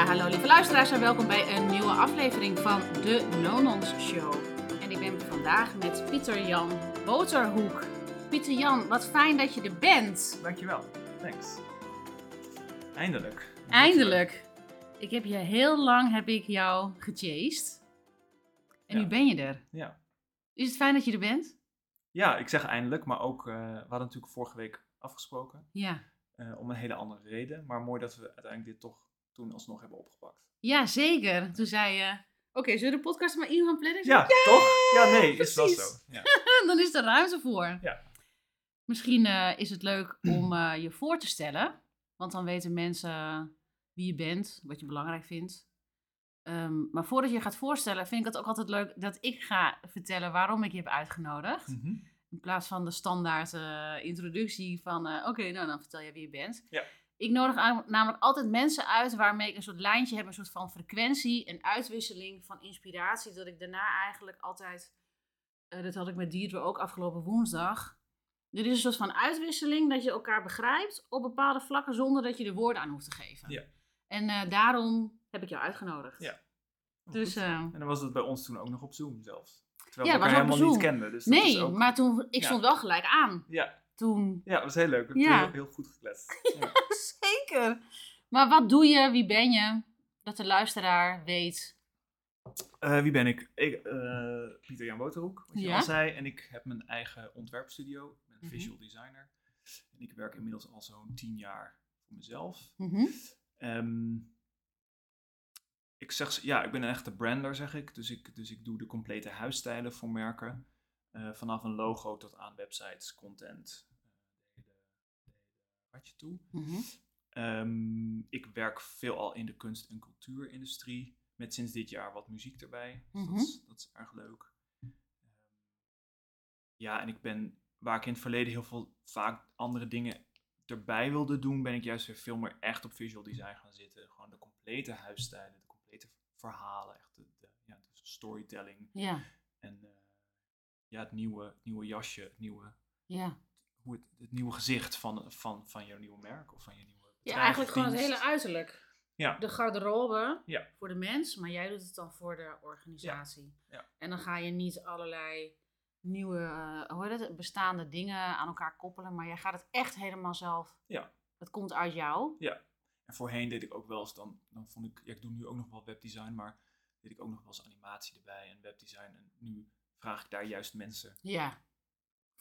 Ja, hallo lieve luisteraars en welkom bij een nieuwe aflevering van de Nonons Show. En ik ben vandaag met Pieter Jan Boterhoek. Pieter Jan, wat fijn dat je er bent. Dankjewel. Thanks. Eindelijk. Eindelijk. Ik heb je heel lang heb ik jou gechased. En Ja. nu ben je er. Ja. Is het fijn dat je er bent? ja, ik zeg eindelijk, maar ook, eh, we hadden natuurlijk vorige week afgesproken. Ja. eh, om een hele andere reden. Maar mooi dat we uiteindelijk dit toch toen alsnog hebben opgepakt. Ja, zeker. Toen zei je... Oké, zullen we de podcast maar in gaan plannen? Ja, toch? Ja, nee, is wel zo. Ja. dan is er ruimte voor. Ja. Misschien eh, is het leuk om eh, je voor te stellen. Want dan weten mensen wie je bent, wat je belangrijk vindt. Ehm, maar voordat je gaat voorstellen, vind ik het ook altijd leuk dat ik ga vertellen waarom ik je heb uitgenodigd. Mhm. In plaats van de standaard eh, introductie van, oké, nou dan vertel je wie je bent. Ja. Ik nodig namelijk altijd mensen uit waarmee ik een soort lijntje heb, een soort van frequentie, een uitwisseling van inspiratie. Dat ik daarna eigenlijk altijd, eh, dat had ik met Dieter ook afgelopen woensdag. Er is een soort van uitwisseling dat je elkaar begrijpt op bepaalde vlakken zonder dat je er woorden aan hoeft te geven. Ja. En eh, daarom heb ik jou uitgenodigd. Ja. Dus, Goed. eh, En dan was het bij ons toen ook nog op Zoom zelfs. Terwijl Ja, we elkaar helemaal niet kenden. Dus nee, maar toen, ik Ja. stond wel gelijk aan. Ja, Toen ja, dat was heel leuk. We hebben Ja. heel, heel goed gekletst. Ja. Zeker. Maar wat doe je? Wie ben je? Dat de luisteraar weet. Eh, wie ben ik? ik eh, Pieter Jan Boterhoek, wat je al zei. En ik heb mijn eigen ontwerpstudio. Ik ben Mhm. visual designer. En ik werk inmiddels al zo'n tien jaar voor mezelf. Mhm. Ehm, ik zeg, ja, ik ben een echte brander, zeg ik. Dus ik, dus ik doe de complete huisstijlen voor merken. Eh, vanaf een logo tot aan websites, content, eh, de hele, de ratje toe. Mhm. Ehm, ik werk veelal in de kunst- en cultuurindustrie. Met sinds dit jaar wat muziek erbij. Dus Mhm. dat, is, dat is erg leuk. Ehm, ja, en ik ben, waar ik in het verleden heel veel vaak andere dingen erbij wilde doen, ben ik juist weer veel meer echt op visual design gaan zitten. Gewoon de complete huisstijlen, de complete verhalen, echt de, de, ja, de storytelling. Ja, En eh, ja, het nieuwe, het nieuwe jasje, het nieuwe, ja. Hoe het, het nieuwe gezicht van, van, van jouw nieuwe merk of van je nieuwe Ja, eigenlijk gewoon het hele uiterlijk. Ja. De garderobe Ja. voor de mens, maar jij doet het dan voor de organisatie. Ja. En dan ga je niet allerlei nieuwe, hoe heet het, bestaande dingen aan elkaar koppelen, maar jij gaat het echt helemaal zelf. Ja. Het komt uit jou. Ja. En voorheen deed ik ook wel eens dan, dan vond ik, ja, ik doe nu ook nog wel webdesign, maar deed ik ook nog wel eens animatie erbij en webdesign. En nu vraag ik daar juist mensen Ja.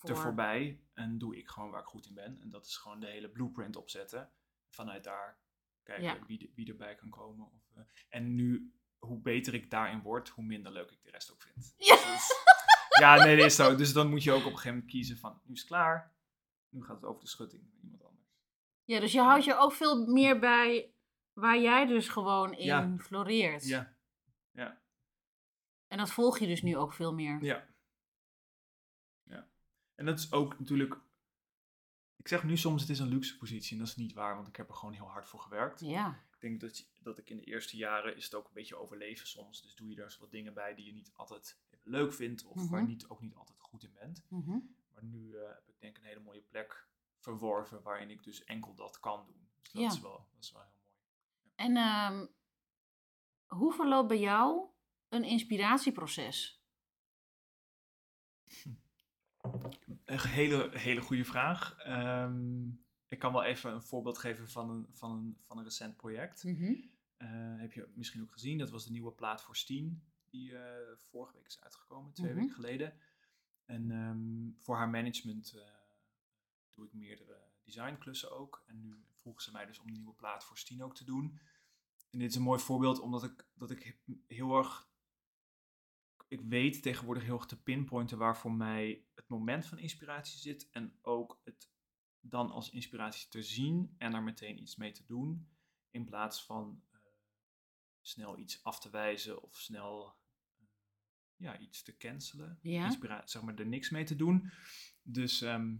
Er voorbij en doe ik gewoon waar ik goed in ben. En dat is gewoon de hele blueprint opzetten. Vanuit daar kijken Ja. wie, wie erbij kan komen. Of, eh, en nu, hoe beter ik daarin word, hoe minder leuk ik de rest ook vind. Ja. Dus- ja, nee, dat is zo. Dus dan moet je ook op een gegeven moment kiezen van, nu is het klaar. Nu gaat het over de schutting met iemand anders. Ja, dus je houdt je ook veel meer bij waar jij dus gewoon in Ja. floreert. Ja, ja, En dat volg je dus nu ook veel meer. ja. Ja. En dat is ook natuurlijk... Ik zeg nu soms het is een luxe positie en dat is niet waar, want ik heb er gewoon heel hard voor gewerkt. Ja. Ik denk dat, dat ik in de eerste jaren is het ook een beetje overleven soms. Dus doe je daar wat dingen bij die je niet altijd leuk vindt of waar Mhm. niet, ook niet altijd goed in bent. Mhm. Maar nu eh, heb ik denk ik een hele mooie plek verworven waarin ik dus enkel dat kan doen. Dus dat, Ja. is, wel, dat is wel heel mooi. En ehm, hoe verloopt bij jou een inspiratieproces? Een hele, hele goede vraag. Ehm, ik kan wel even een voorbeeld geven van een, van een, van een recent project. Eh, heb je misschien ook gezien, dat was de nieuwe plaat voor Steen, die eh, vorige week is uitgekomen, twee Mhm. weken geleden. En ehm, voor haar management eh, doe ik meerdere designklussen ook. En nu vroegen ze mij dus om de nieuwe plaat voor Steen ook te doen. En dit is een mooi voorbeeld, omdat ik, dat ik heel erg... Ik weet tegenwoordig heel erg te pinpointen waar voor mij het moment van inspiratie zit. En ook het dan als inspiratie te zien en er meteen iets mee te doen. In plaats van eh, snel iets af te wijzen of snel eh, ja, iets te cancelen. Ja. Inspira- zeg maar er niks mee te doen. Dus ehm,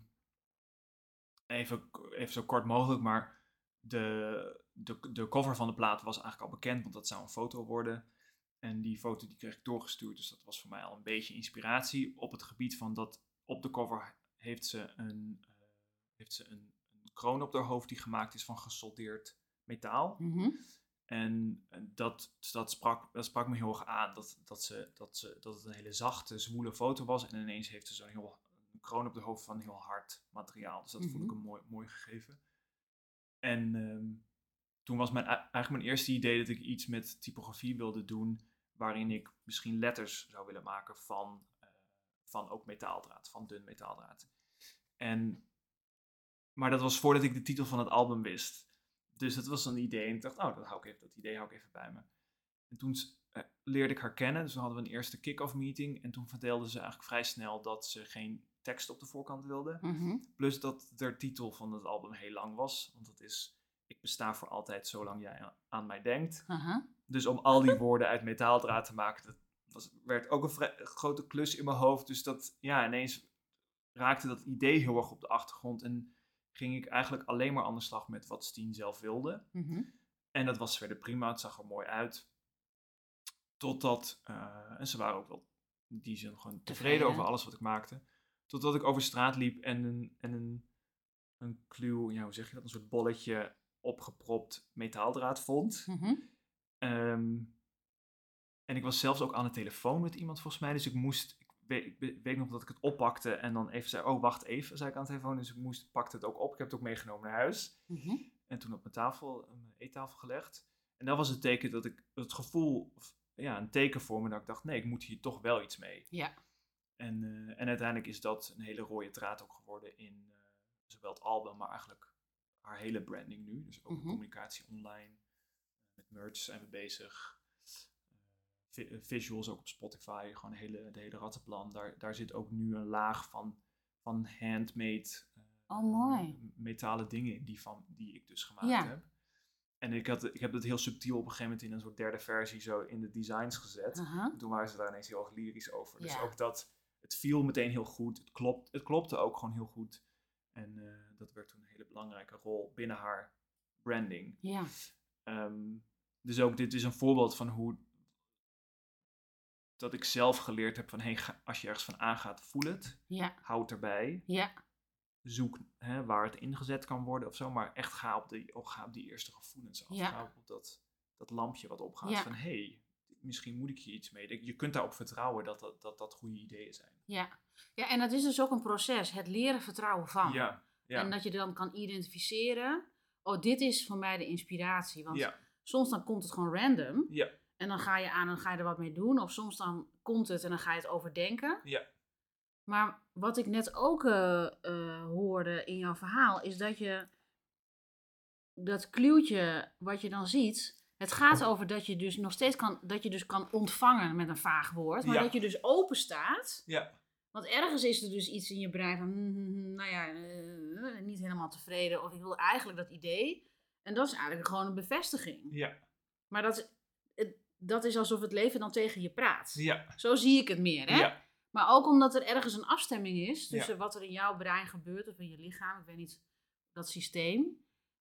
even, even zo kort mogelijk, maar de, de, de cover van de plaat was eigenlijk al bekend, want dat zou een foto worden. En die foto die kreeg ik doorgestuurd, dus dat was voor mij al een beetje inspiratie. Op het gebied van dat op de cover heeft ze een, eh, heeft ze een, een kroon op haar hoofd die gemaakt is van gesoldeerd metaal. Mhm. En dat, dat, sprak, dat sprak me heel erg aan. Dat, dat, ze, dat, ze, dat het een hele zachte, zwoele foto was. En ineens heeft ze zo'n heel een kroon op de hoofd van heel hard materiaal. Dus dat vond ik Mhm. een mooi, mooi gegeven. En ehm, toen was mijn, eigenlijk mijn eerste idee dat ik iets met typografie wilde doen. Waarin ik misschien letters zou willen maken van, eh, van ook metaaldraad, van dun metaaldraad. En, maar dat was voordat ik de titel van het album wist. Dus dat was een idee. En ik dacht, oh, dat, hou ik even, dat idee hou ik even bij me. En toen eh, leerde ik haar kennen. Dus toen hadden we een eerste kick-off meeting. En toen vertelde ze eigenlijk vrij snel dat ze geen tekst op de voorkant wilde. Mhm. Plus dat de titel van het album heel lang was. Want dat is, ik besta voor altijd zolang jij aan mij denkt. Dus om al die woorden uit metaaldraad te maken, dat was, werd ook een grote klus in mijn hoofd. Dus dat, ja, ineens raakte dat idee heel erg op de achtergrond. En ging ik eigenlijk alleen maar aan de slag met wat Steen zelf wilde. Mhm. En dat was verder prima, het zag er mooi uit. Totdat, eh, en ze waren ook wel in die zin gewoon tevreden Tevreden. over alles wat ik maakte. Totdat ik over straat liep en een, en een, een kluw, ja, hoe zeg je dat, een soort bolletje opgepropt metaaldraad vond. Mhm. Ehm, en ik was zelfs ook aan de telefoon met iemand volgens mij, dus ik moest, ik weet, ik be- weet nog dat ik het oppakte en dan even zei, oh wacht even, zei ik aan de telefoon. Dus ik moest, pakte het ook op, ik heb het ook meegenomen naar huis. Mhm. En toen op mijn tafel, op mijn eettafel gelegd. En dat was het teken dat ik, het gevoel, ja, een teken voor me dat ik dacht, nee, ik moet hier toch wel iets mee. Ja. En, eh, en uiteindelijk is dat een hele rode draad ook geworden in eh, zowel het album, maar eigenlijk haar hele branding nu. Dus ook Mhm. communicatie online. Merch zijn we bezig. Eh, eh, visuals ook op Spotify, gewoon de hele, de hele rattenplan. Daar, daar zit ook nu een laag van, van handmade eh, Oh, mooi. metalen dingen in die, van, die ik dus gemaakt Ja. heb. En ik, had, ik heb het heel subtiel op een gegeven moment in een soort derde versie zo in de designs gezet. En toen waren ze daar ineens heel erg lyrisch over. Dus ook dat, het viel meteen heel goed. Het, klopt, het klopte ook gewoon heel goed. En dat werd toen een hele belangrijke rol binnen haar branding. Ja. Ehm, dus ook dit is een voorbeeld van hoe dat ik zelf geleerd heb van hey, als je ergens van aangaat, voel het. Ja. Hou het erbij. Ja. Zoek hè, waar het ingezet kan worden of zo. Maar echt ga op die, oh, ga op die eerste gevoelens af. Ja. Ga op dat, dat lampje wat opgaat Ja. van hey, misschien moet ik hier iets mee. Je kunt daarop vertrouwen dat dat, dat, dat goede ideeën zijn. Ja. Ja, en dat is dus ook een proces. Het leren vertrouwen van. Ja, ja. En dat je dan kan identificeren. Oh, dit is voor mij de inspiratie. Want ja, soms dan komt het gewoon random. ja, En dan ga je aan en ga je er wat mee doen. Of soms dan komt het en dan ga je het overdenken. ja, Maar wat ik net ook eh, eh, hoorde in jouw verhaal, is dat je dat kluwtje wat je dan ziet. Het gaat over dat je dus nog steeds kan, dat je dus kan ontvangen met een vaag woord. Maar Ja. dat je dus open staat. ja, Want ergens is er dus iets in je brein van, hm, hm, hm, nou ja, eh, niet helemaal tevreden. Of ik wil eigenlijk dat idee. En dat is eigenlijk gewoon een bevestiging. ja, Maar dat, dat is alsof het leven dan tegen je praat. ja, Zo zie ik het meer, hè? ja, Maar ook omdat er ergens een afstemming is tussen Ja. wat er in jouw brein gebeurt of in je lichaam, ik weet niet, dat systeem.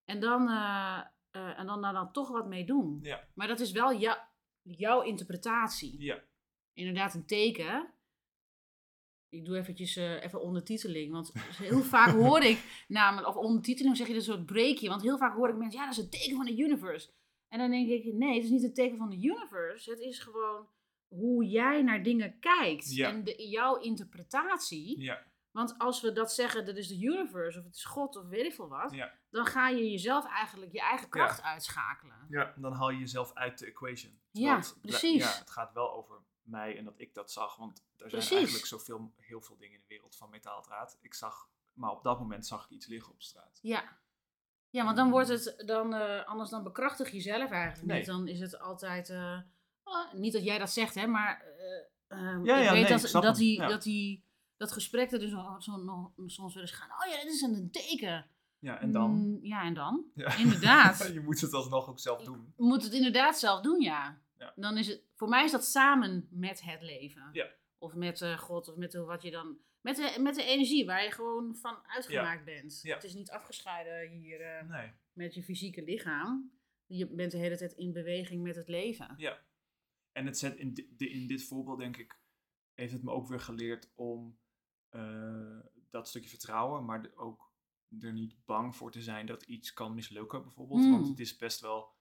En dan, eh, eh, en dan daar dan toch wat mee doen. ja, Maar dat is wel jou- jouw interpretatie. ja, Inderdaad, een teken. Ik doe eventjes eh, even ondertiteling, want heel vaak hoor ik namelijk, of ondertiteling zeg je een soort breakje, want heel vaak hoor ik mensen, ja, dat is een teken van de universe. En dan denk ik, nee, het is niet een teken van de universe. Het is gewoon hoe jij naar dingen kijkt Ja. en de, jouw interpretatie. ja, Want als we dat zeggen, dat is de universe of het is God of weet ik veel wat, ja. dan ga je jezelf eigenlijk je eigen kracht uitschakelen. Ja, dan haal je jezelf uit de equation. Ja, het precies. Ja, het gaat wel over mij en dat ik dat zag. Want er zijn Precies. eigenlijk zoveel, heel veel dingen in de wereld van metaaldraad. Ik zag, maar op dat moment zag ik iets liggen op straat. Ja. Ja, want dan wordt het dan, eh, anders dan bekrachtig jezelf eigenlijk Nee. niet. Dan is het altijd, eh, oh, niet dat jij dat zegt hè, maar eh, ehm, Ja, ik ja, weet nee, dat, dat, die, ja. dat die, dat gesprek er dus zo, soms wel eens gaan. Oh ja, dit is een teken. Ja, en dan? Mm, ja, en dan? Inderdaad. je moet het alsnog ook zelf doen. Je moet het inderdaad zelf doen, ja. Ja. Dan is het, voor mij is dat samen met het leven. Ja. Of met eh, God, of met de- wat je dan, met de, met de energie waar je gewoon van uitgemaakt bent. Het is niet afgescheiden hier eh, Nee. met je fysieke lichaam. Je bent de hele tijd in beweging met het leven. Ja. En het zet in, di- in dit voorbeeld, denk ik, heeft het me ook weer geleerd om eh, dat stukje vertrouwen, maar de- ook er niet bang voor te zijn dat iets kan mislukken, bijvoorbeeld. Mm. Want het is best wel.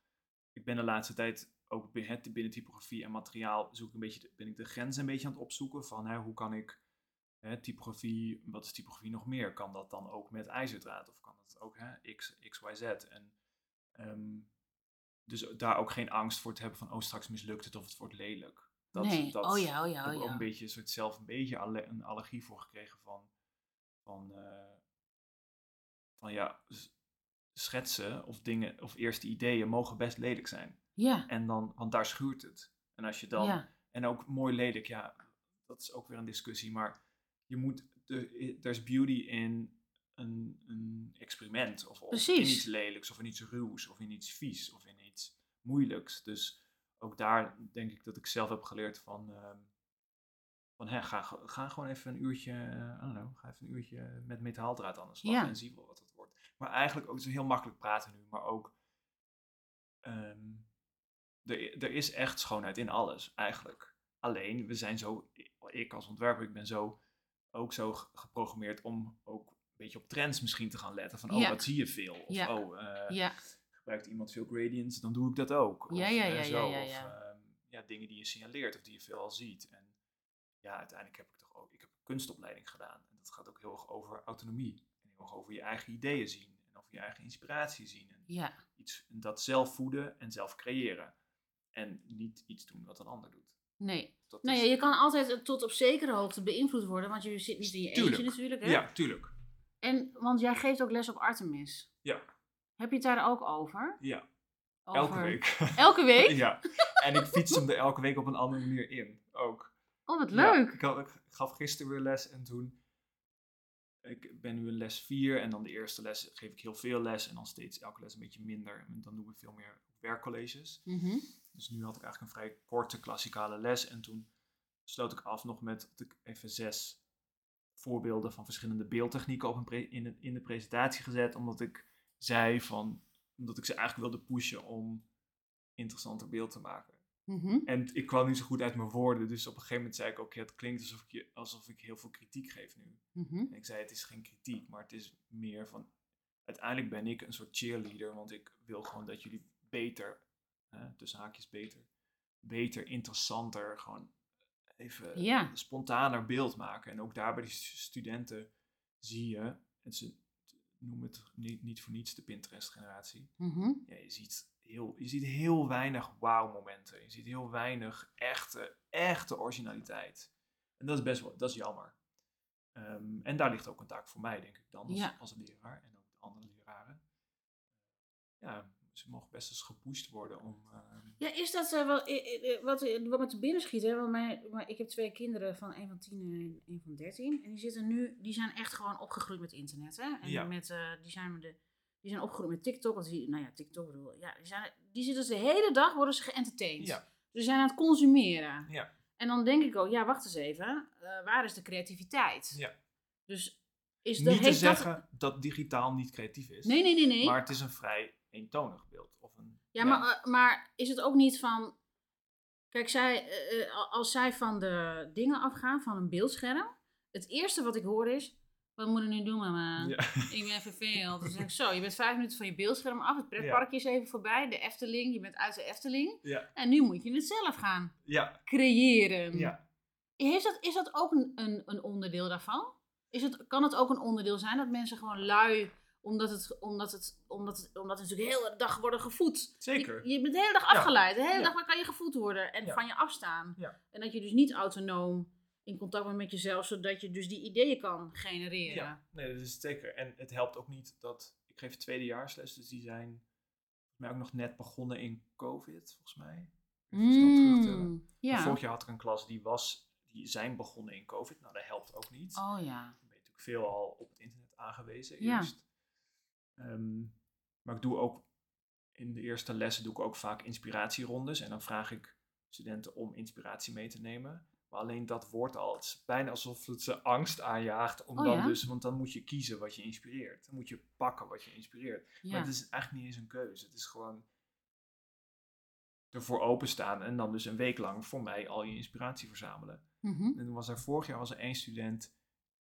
ik ben de laatste tijd ook binnen, binnen typografie en materiaal zoek ik een beetje, de- ben ik de grenzen een beetje aan het opzoeken van hè, hoe kan ik hè, typografie, wat is typografie nog meer? Kan dat dan ook met ijzerdraad of kan dat ook hè, X, X, Y, Z? En ehm, dus daar ook geen angst voor te hebben van oh straks mislukt het of het wordt lelijk. Dat, nee, dat, oh ja, oh ja, ik heb oh ook een ja. beetje een soort zelf een beetje alle- een allergie voor gekregen van, van, eh, van ja, schetsen of dingen of eerste ideeën mogen best lelijk zijn. Ja, En dan, want daar schuurt het. En als je dan, ja, en ook mooi lelijk, ja, dat is ook weer een discussie, maar je moet, er is beauty in een, een experiment of, of in iets lelijks of in iets ruws of in iets vies of in iets moeilijks. Dus ook daar denk ik dat ik zelf heb geleerd van, ehm, van hè, ga, ga gewoon even een uurtje, I don't know, ga even een uurtje met metaaldraad aan de slag Ja. en zie wel wat het wordt. Maar eigenlijk ook, het is heel makkelijk praten nu, maar ook, ehm, er, er is echt schoonheid in alles eigenlijk. Alleen, we zijn zo, ik als ontwerper, ik ben zo, ook zo ge- geprogrammeerd om ook een beetje op trends misschien te gaan letten. Van, oh, Ja. wat zie je veel? Of, Ja. oh, eh, ja, gebruikt iemand veel gradients, dan doe ik dat ook. Ja, Of, ja, eh, ja, zo. ja, ja, Of ja. ehm, ja, dingen die je signaleert of die je veel al ziet. En ja, uiteindelijk heb ik toch ook, ik heb een kunstopleiding gedaan. En dat gaat ook heel erg over autonomie. En heel erg over je eigen ideeën zien. En over je eigen inspiratie zien. En ja, iets, dat zelf voeden en zelf creëren. En niet iets doen wat een ander doet. nee. Dat Nou ja, je kan altijd tot op zekere hoogte beïnvloed worden, want je zit niet in je eentje Tuurlijk. natuurlijk. Hè? ja, tuurlijk. En, want jij geeft ook les op Artemis. Ja. Heb je het daar ook over? Ja, over... elke week. Elke week? ja. En ik fiets hem er elke week op een andere manier in. Ook. Oh, wat Ja, leuk. ik, had, ik gaf gisteren weer les en toen. Ik ben nu in les 4 en dan de eerste les geef ik heel veel les en dan steeds elke les een beetje minder. En dan doen we veel meer werkcolleges. Mhm. Dus nu had ik eigenlijk een vrij korte klassikale les en toen sloot ik af nog met dat ik even zes voorbeelden van verschillende beeldtechnieken op een pre- in, de, in de presentatie gezet. Omdat ik zei van, omdat ik ze eigenlijk wilde pushen om interessanter beeld te maken. Mhm. En ik kwam niet zo goed uit mijn woorden, dus op een gegeven moment zei ik ook, het klinkt alsof ik, je, alsof ik heel veel kritiek geef nu. Mhm. En ik zei, het is geen kritiek, maar het is meer van, uiteindelijk ben ik een soort cheerleader, want ik wil gewoon dat jullie beter, tussen haakjes beter, beter, interessanter, gewoon even Ja. spontaner beeld maken. En ook daar bij die stu- studenten zie je, en ze noemen het niet, niet voor niets de Pinterest-generatie, Mhm. ja, je, ziet heel, je ziet heel weinig wauw-momenten. Je ziet heel weinig echte, echte originaliteit. En dat is best wel, dat is jammer. Ehm, en daar ligt ook een taak voor mij, denk ik dan, als, Ja. als leraar en ook de andere ze mogen best eens gepusht worden om... ehm, Ja, is dat eh, wat, eh, wat, eh, wat me te binnen schiet? Hè? Want mijn, maar ik heb twee kinderen van een van tien en een van dertien. En die zitten nu, die zijn echt gewoon opgegroeid met internet. Hè? En Ja. met, eh, die, zijn met de, die zijn opgegroeid met TikTok. Want die, nou ja, TikTok bedoel ja, die, zijn, die zitten dus de hele dag, worden ze geëntertained. Ja. Dus die zijn aan het consumeren. ja, En dan denk ik ook, ja, wacht eens even. waar is de creativiteit? Ja. Dus is de, niet te heeft dat- zeggen dat... digitaal niet creatief is. Nee, nee, nee, nee. Maar het is een vrij eentonig beeld. Of een, Ja, Maar, eh, maar is het ook niet van. Kijk, zij, eh, eh, als zij van de dingen afgaan, van een beeldscherm. Het eerste wat ik hoor is. Wat moet ik nu doen, mama? Ja. Ik ben verveeld. Dan zeg ik zo, je bent vijf minuten van je beeldscherm af. Het pretparkje is even voorbij. De Efteling, je bent uit de Efteling. Ja, En nu moet je het zelf gaan ja, creëren. ja. Heeft dat, is dat ook een, een, een onderdeel daarvan? Is het, kan het ook een onderdeel zijn dat mensen gewoon lui, omdat het, omdat het, omdat het, omdat het natuurlijk heel de dag worden gevoed. Zeker. Je, je bent de hele dag afgeleid. De hele dag kan je gevoed worden en van je afstaan. En dat je dus niet autonoom in contact bent met jezelf, zodat je dus die ideeën kan genereren. Ja, nee, dat is zeker. En het helpt ook niet dat... Ik geef tweedejaarsles, dus die zijn mij ook nog net begonnen in COVID, volgens mij. Snel terug te- Mm, ja. Vorig jaar had ik een klas die, was, die zijn begonnen in COVID. Nou, dat helpt ook niet. Oh ja. Dan ben je natuurlijk veel al op het internet aangewezen Ja. Ehm, maar ik doe ook... In de eerste lessen doe ik ook vaak inspiratierondes. En dan vraag ik studenten om inspiratie mee te nemen. Maar alleen dat woord al, het is bijna alsof het ze angst aanjaagt. Om Oh dan ja? dus, want dan moet je kiezen wat je inspireert. Dan moet je pakken wat je inspireert. Maar het is eigenlijk niet eens een keuze. Het is gewoon ervoor openstaan en dan dus een week lang voor mij al je inspiratie verzamelen. Mhm. En was er vorig jaar was er één student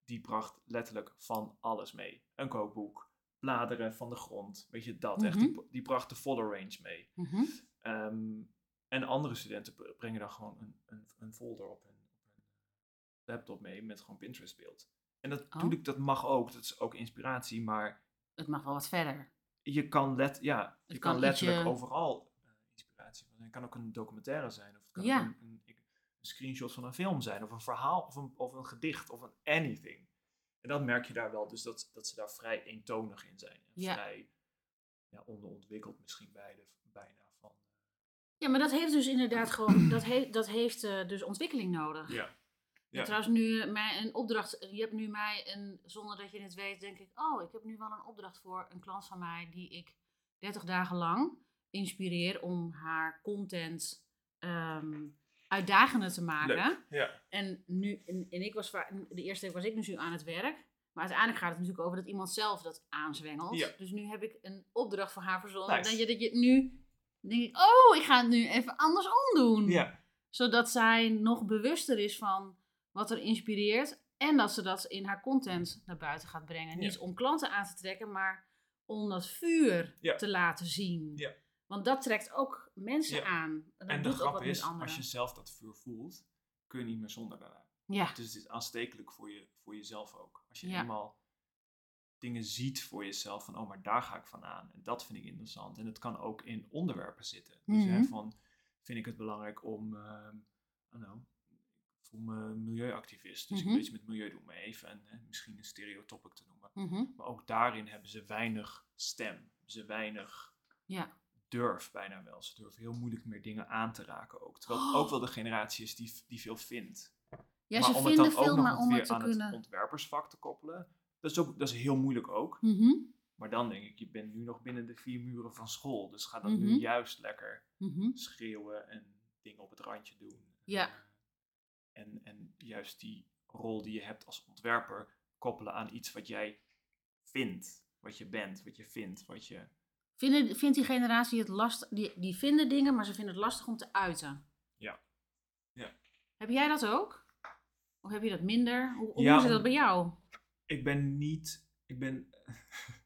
die bracht letterlijk van alles mee. Een kookboek, bladeren van de grond, weet je dat. Echt, die, die bracht de volle range mee. Mhm. Ehm, en andere studenten brengen dan gewoon een, een, een folder op hun, op hun laptop mee met gewoon Pinterest beeld. En dat, Oh. natuurlijk, dat mag ook, dat is ook inspiratie, maar Het mag wel wat verder. je kan, let, ja, je kan, kan letterlijk ietsje- overal eh, inspiratie van. Het kan ook een documentaire zijn, of het kan Ja. ook een, een, een screenshot van een film zijn, of een verhaal, of een, of een gedicht, of een anything. En dat merk je daar wel, dus dat, dat ze daar vrij eentonig in zijn. En Ja. vrij ja, onderontwikkeld misschien beide, bijna van. Ja, maar dat heeft dus inderdaad gewoon, dat, heeft dat heeft eh, dus ontwikkeling nodig. Ja. Ja, trouwens, nu eh, mij een opdracht, je hebt nu mij een, zonder dat je het weet, denk ik, oh, ik heb nu wel een opdracht voor een klant van mij die ik 30 dagen lang inspireer om haar content ehm, uitdagender te maken. Ja. En nu, en, en ik was de eerste week was ik dus nu aan het werk. Maar uiteindelijk gaat het natuurlijk over dat iemand zelf dat aanzwengelt. Ja. Dus nu heb ik een opdracht voor haar verzonnen. Nice. Dat je dat je nu denk ik, oh, ik ga het nu even andersom doen. ja. Zodat zij nog bewuster is van wat er inspireert. En dat ze dat in haar content naar buiten gaat brengen. Ja. Niet om klanten aan te trekken, maar om dat vuur te laten zien. Ja. Want dat trekt ook mensen Ja. aan. En, dat En de grap is, als je zelf dat vuur voelt, kun je niet meer zonder daarna. Ja, Dus het is aanstekelijk voor, je, voor jezelf ook. Als je Ja. eenmaal dingen ziet voor jezelf van, oh, maar daar ga ik van aan. En dat vind ik interessant. En het kan ook in onderwerpen zitten. Dus hè, Mhm. van, vind ik het belangrijk om, ehm ik voel me milieuactivist. Dus Mhm. ik wil iets met milieu doen. Maar even een, hè, misschien een stereotopic te noemen. Mhm. Maar ook daarin hebben ze weinig stem. Ze weinig ja. Durf bijna wel. Ze durven heel moeilijk meer dingen aan te raken ook. Terwijl het Oh. ook wel de generatie is die, die veel vindt. Ja, maar ze om vinden het dan veel, ook nog om weer te aan kunnen... het ontwerpersvak te koppelen, dat is, ook, dat is heel moeilijk ook. Mhm, Maar dan denk ik, je bent nu nog binnen de vier muren van school. Dus ga dan Mhm. nu juist lekker mhm. schreeuwen en dingen op het randje doen. Ja. Eh, En, en juist die rol die je hebt als ontwerper koppelen aan iets wat jij vindt. Wat je bent, wat je vindt, wat je... Vinden, vindt die generatie het lastig? Die, die vinden dingen, maar ze vinden het lastig om te uiten. Ja. Ja. Heb jij dat ook? Of heb je dat minder? Hoe, hoe Ja, zit dat bij jou? Ik ben niet... Ik ben...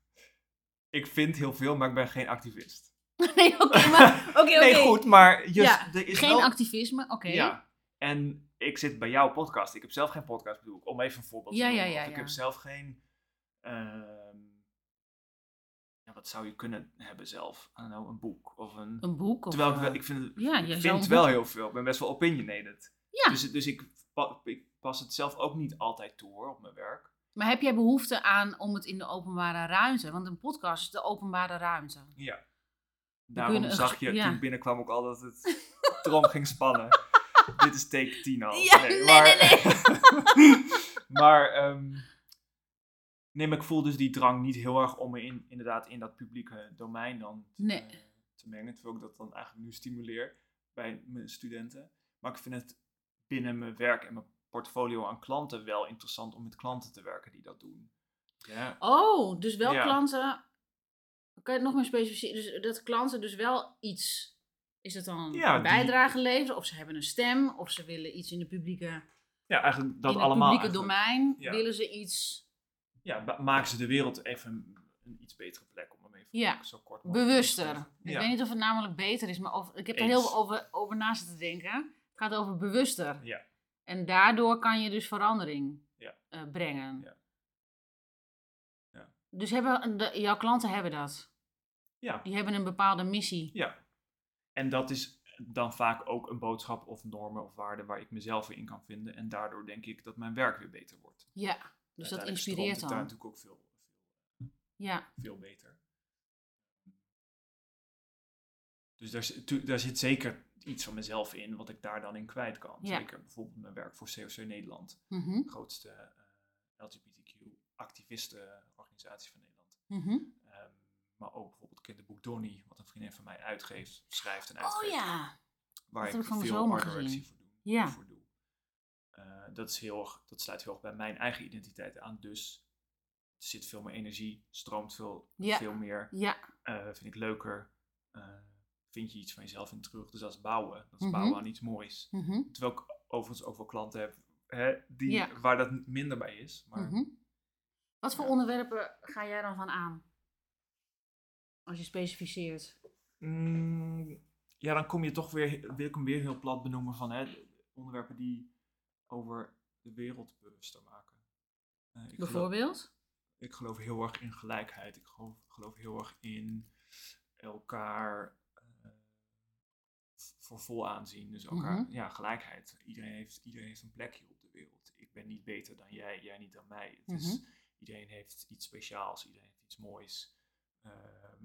ik vind heel veel, maar ik ben geen activist. nee, oké, maar... Oké, oké. Nee, goed, maar just, Ja, er is Geen wel... activisme, oké. Ja. En ik zit bij jouw podcast. Ik heb zelf geen podcast, bedoel ik. Om even een voorbeeld Ja, te ja, noemen. ja, Of ik ja. heb zelf geen... ehm, ja, wat zou je kunnen hebben zelf? Een boek of een... Een boek? Of, Terwijl ik, wel- ik vind, het- ja, ik vind een wel boek- heel veel. Ik ben best wel opinionated. Ja. Dus, dus ik, pa- ik pas het zelf ook niet altijd toe hoor, op mijn werk. Maar heb jij behoefte aan om het in de openbare ruimte? Want een podcast is de openbare ruimte. Ja. Daarom kunnen zag je ja. toen ik binnenkwam ook al dat het erom ging spannen. Dit is take 10 al. Ja, nee, maar, nee, maar, ehm, nee, maar ik voel dus die drang niet heel erg om me in, inderdaad in dat publieke domein dan te, Nee. eh, te mengen. Terwijl ik dat dan eigenlijk nu stimuleer bij mijn studenten. Maar ik vind het binnen mijn werk en mijn portfolio aan klanten wel interessant om met klanten te werken die dat doen. Ja, Oh, dus wel Ja. klanten... Kan je het nog meer specificeren? Dus dat klanten dus wel iets... Is het dan Ja, een die- bijdrage leveren? Of ze hebben een stem? Of ze willen iets in de publieke... ja eigenlijk dat in het allemaal. publieke domein willen ze iets ja, maken ze de wereld even een, een iets betere plek om even Ja. zo kort mogelijk bewuster. te. Ik Ja. weet niet of het namelijk beter is, maar of, ik heb er heel veel over, over na zitten denken. Het gaat over bewuster. Ja. En daardoor kan je dus verandering Ja. eh, brengen. Ja. Ja. Dus hebben, de, jouw klanten hebben dat. Ja, Die hebben een bepaalde missie. ja. En dat is dan vaak ook een boodschap of normen of waarden waar ik mezelf in kan vinden. En daardoor denk ik dat mijn werk weer beter wordt. Ja, dus dat inspireert het daar dan. natuurlijk ook veel, Ja, veel beter. Dus daar, daar zit zeker iets van mezelf in wat ik daar dan in kwijt kan. Ja. Zeker bijvoorbeeld mijn werk voor COC Nederland. mhm, de grootste eh, LGBTQ-activistenorganisatie van Nederland. mhm. Ehm, maar ook bijvoorbeeld kinderboek Donnie, wat een vriendin van mij uitgeeft, schrijft en Oh uitgeeft. ja. waar dat ik veel gezien. voor doe. Ja. Voor doe. Eh, dat, is heel, erg- dat sluit heel erg bij mijn eigen identiteit aan. Dus er zit veel meer energie, stroomt veel, Ja. veel meer. Ja, eh, vind ik leuker. eh, vind je iets van jezelf in terug. Dus dat is bouwen. Dat is Mhm. bouwen aan iets moois. mhm, Terwijl ik overigens ook wel klanten heb hè, die, Ja. waar dat minder bij is. Maar mhm. Wat voor onderwerpen ga jij dan van aan? Als je specificeert. Mm, ja, dan kom je toch weer, wil ik hem weer heel plat benoemen van hè, onderwerpen die over de wereld bewuster maken. Eh, ik geloof- Bijvoorbeeld? ik geloof heel erg in gelijkheid. Ik geloof, geloof heel erg in elkaar v- voor vol aanzien. Dus elkaar, Mhm. ja, gelijkheid. Iedereen heeft, iedereen heeft een plekje op de wereld. Ik ben niet beter dan jij, jij niet dan mij. Het is, Mhm. iedereen heeft iets speciaals, iedereen heeft iets moois. Ehm,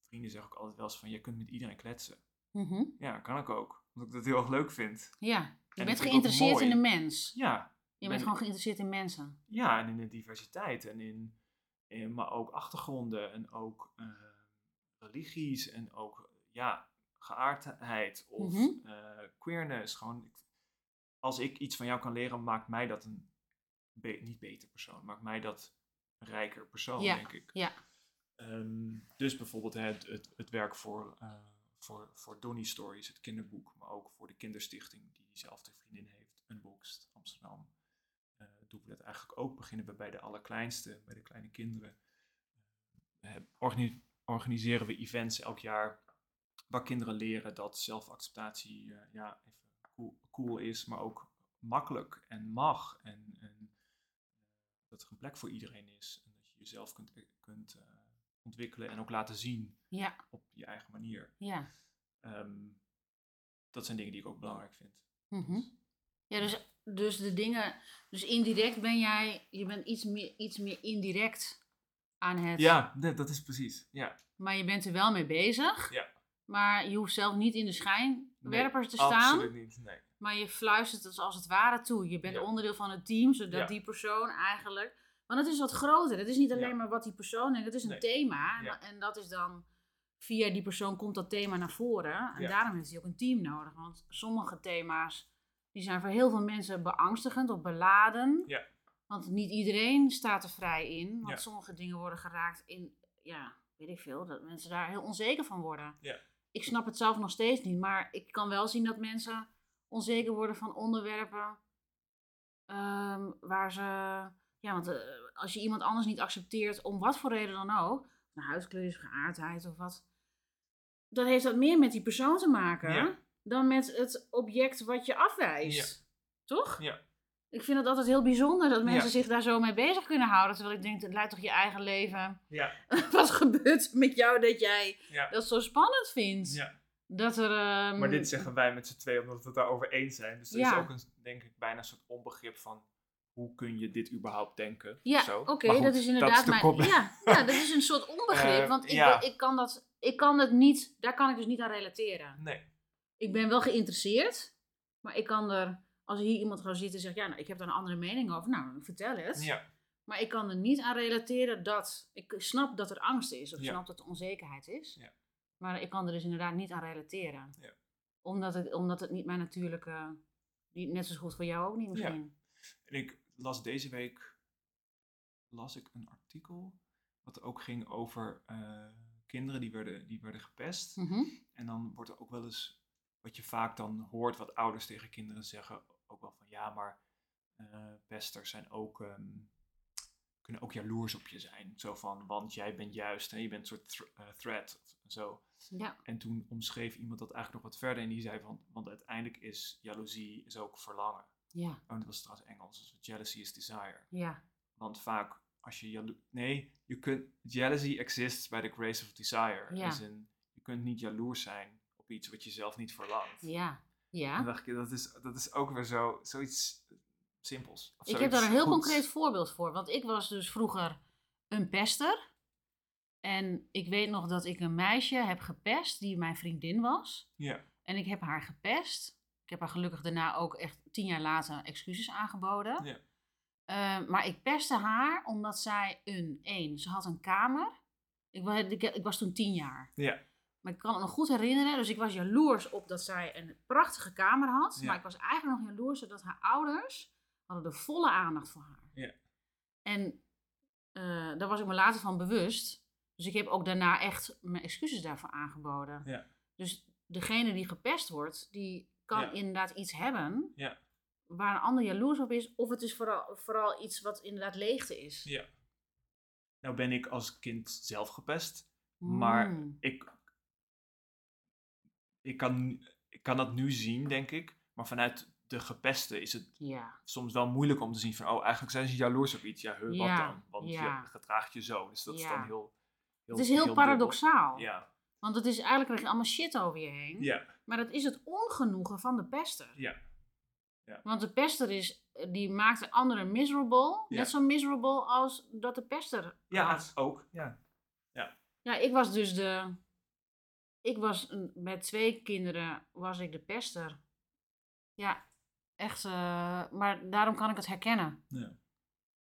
vrienden zeggen ook altijd wel eens van, je kunt met iedereen kletsen. Mhm. Ja, kan ik ook. Omdat ik dat heel erg leuk vind. Ja, je bent geïnteresseerd in de mens. Ja, Je ben- bent gewoon geïnteresseerd in mensen. Ja, en in de diversiteit en in, in maar ook achtergronden en ook eh, religies en ook ja, geaardheid of eh, queerness. Gewoon, als ik iets van jou kan leren, maakt mij dat een be- niet beter persoon, maakt mij dat een rijker persoon, Ja, denk ik. ja. Ehm, dus bijvoorbeeld het, het, het werk voor, eh voor, voor Donny Stories, het kinderboek, maar ook voor de kinderstichting die diezelfde vriendin heeft, Unboxed Amsterdam eh, doen we dat eigenlijk ook. Beginnen we bij de allerkleinste, bij de kleine kinderen. Eh, organi- organiseren we events elk jaar waar kinderen leren dat zelfacceptatie eh, ja, even cool, cool is, maar ook makkelijk en mag. En, en eh, dat er een plek voor iedereen is. En dat je jezelf kunt, kunt eh, ontwikkelen en ook laten zien Ja, op je eigen manier. ja. Ehm, dat zijn dingen die ik ook belangrijk vind. Mhm. Ja, dus, dus de dingen, dus indirect ben jij, je bent iets meer, iets meer indirect aan het, Ja, dat is precies. Ja, maar je bent er wel mee bezig. Ja. Maar je hoeft zelf niet in de schijnwerpers Nee, te staan, Absoluut niet. Nee. maar je fluistert het als het ware toe. Je bent Ja. onderdeel van het team, zodat Ja. die persoon eigenlijk, want het is wat groter. Het is niet alleen Ja. maar wat die persoon denkt, het is een Nee. thema. En dat is dan, via die persoon komt dat thema naar voren. En Ja. daarom heeft hij ook een team nodig, want sommige thema's die zijn voor heel veel mensen beangstigend of beladen. Ja. Want niet iedereen staat er vrij in. Want Ja. sommige dingen worden geraakt in, ja, weet ik veel, dat mensen daar heel onzeker van worden. Ja. Ik snap het zelf nog steeds niet, maar ik kan wel zien dat mensen onzeker worden van onderwerpen ehm, waar ze, ja, want eh, als je iemand anders niet accepteert, om wat voor reden dan ook, een huidskleur is, geaardheid of wat, dan heeft dat meer met die persoon te maken Ja. dan met het object wat je afwijst. Toch? Ja. Ik vind het altijd heel bijzonder dat mensen Ja. zich daar zo mee bezig kunnen houden. Terwijl ik denk, het leidt toch je eigen leven. Ja. Wat gebeurt met jou dat jij dat zo spannend vindt? ja. Dat er... ehm, Maar dit zeggen wij met z'n tweeën omdat we het daarover eens zijn. Dus er is ook een, denk ik, bijna een soort onbegrip van hoe kun je dit überhaupt denken? Ja, oké, dat is inderdaad de mijn... kop- Ja, ja, dat is een soort onbegrip. Eh, want ik, ja. ik, kan dat, ik kan het niet... Daar kan ik dus niet aan relateren. Nee. Ik ben wel geïnteresseerd. Maar ik kan er... Als hier iemand gaat zitten en zegt... Ja, nou, ik heb daar een andere mening over. Nou, vertel het. Ja. Maar ik kan er niet aan relateren dat... Ik snap dat er angst is. Of Ja. snap dat er onzekerheid is. Ja. Maar ik kan er dus inderdaad niet aan relateren. Ja. Omdat, het, omdat het niet mijn natuurlijke... Net zo goed voor jou ook niet misschien. En ik las deze week las ik een artikel wat ook ging over eh, kinderen die werden, die werden gepest. Mhm. En dan wordt er ook wel eens, wat je vaak dan hoort, wat ouders tegen kinderen zeggen, ook wel van ja, maar eh, pesters zijn ook, ehm, kunnen ook jaloers op je zijn. Zo van, want jij bent juist, hè, je bent een soort eh, threat of zo. Ja. En toen omschreef iemand dat eigenlijk nog wat verder en die zei van, want uiteindelijk is jaloezie is ook verlangen. Ja. Oh, dat was trouwens Engels, dus jealousy is desire. Ja. Want vaak als je Nee, je kunt... Jealousy exists by the grace of desire. Ja. In, je kunt niet jaloers zijn op iets wat je zelf niet verlangt. Ja. Ja. dan dacht ik, dat is, dat is ook weer zo, zoiets simpels. Of Ik heb daar een heel concreet voorbeeld voor. Want ik was dus vroeger een pester. En ik weet nog dat ik een meisje heb gepest die mijn vriendin was. Ja, En ik heb haar gepest. Ik heb haar gelukkig daarna ook echt tien jaar later excuses aangeboden. Ja. Eh, maar ik pestte haar omdat zij een, één, ze had een kamer. Ik, ik, ik was toen tien jaar. ja, Maar ik kan het nog goed herinneren. Dus ik was jaloers op dat zij een prachtige kamer had. Ja. Maar ik was eigenlijk nog jaloers dat haar ouders hadden de volle aandacht voor haar. Ja. En eh, daar was ik me later van bewust. Dus ik heb ook daarna echt mijn excuses daarvoor aangeboden. Ja. Dus degene die gepest wordt, die kan Ja. inderdaad iets hebben Ja. Waar een ander jaloers op is. Of het is vooral, vooral iets wat inderdaad leegte is. ja. Nou ben ik als kind zelf gepest. Maar Mm. ik, ik kan, ik kan dat nu zien, denk ik. Maar vanuit de gepeste is het Ja. soms wel moeilijk om te zien van, oh, eigenlijk zijn ze jaloers op iets. Ja, huh, wat Ja, dan? Want ja. je gedraagt je zo. Dus dat is dan heel, heel Het is heel, paradoxaal. Ja, Want het is eigenlijk krijg je allemaal shit over je heen. ja, Maar dat is het ongenoegen van de pester. ja. Want de pester is, die maakt de anderen miserable. Ja. Net zo miserable als dat de pester Ja, had. ook. Ja. Ja, ik was dus de... Ik was met twee kinderen was ik de pester. Ja, echt. eh, maar daarom kan ik het herkennen. Ja.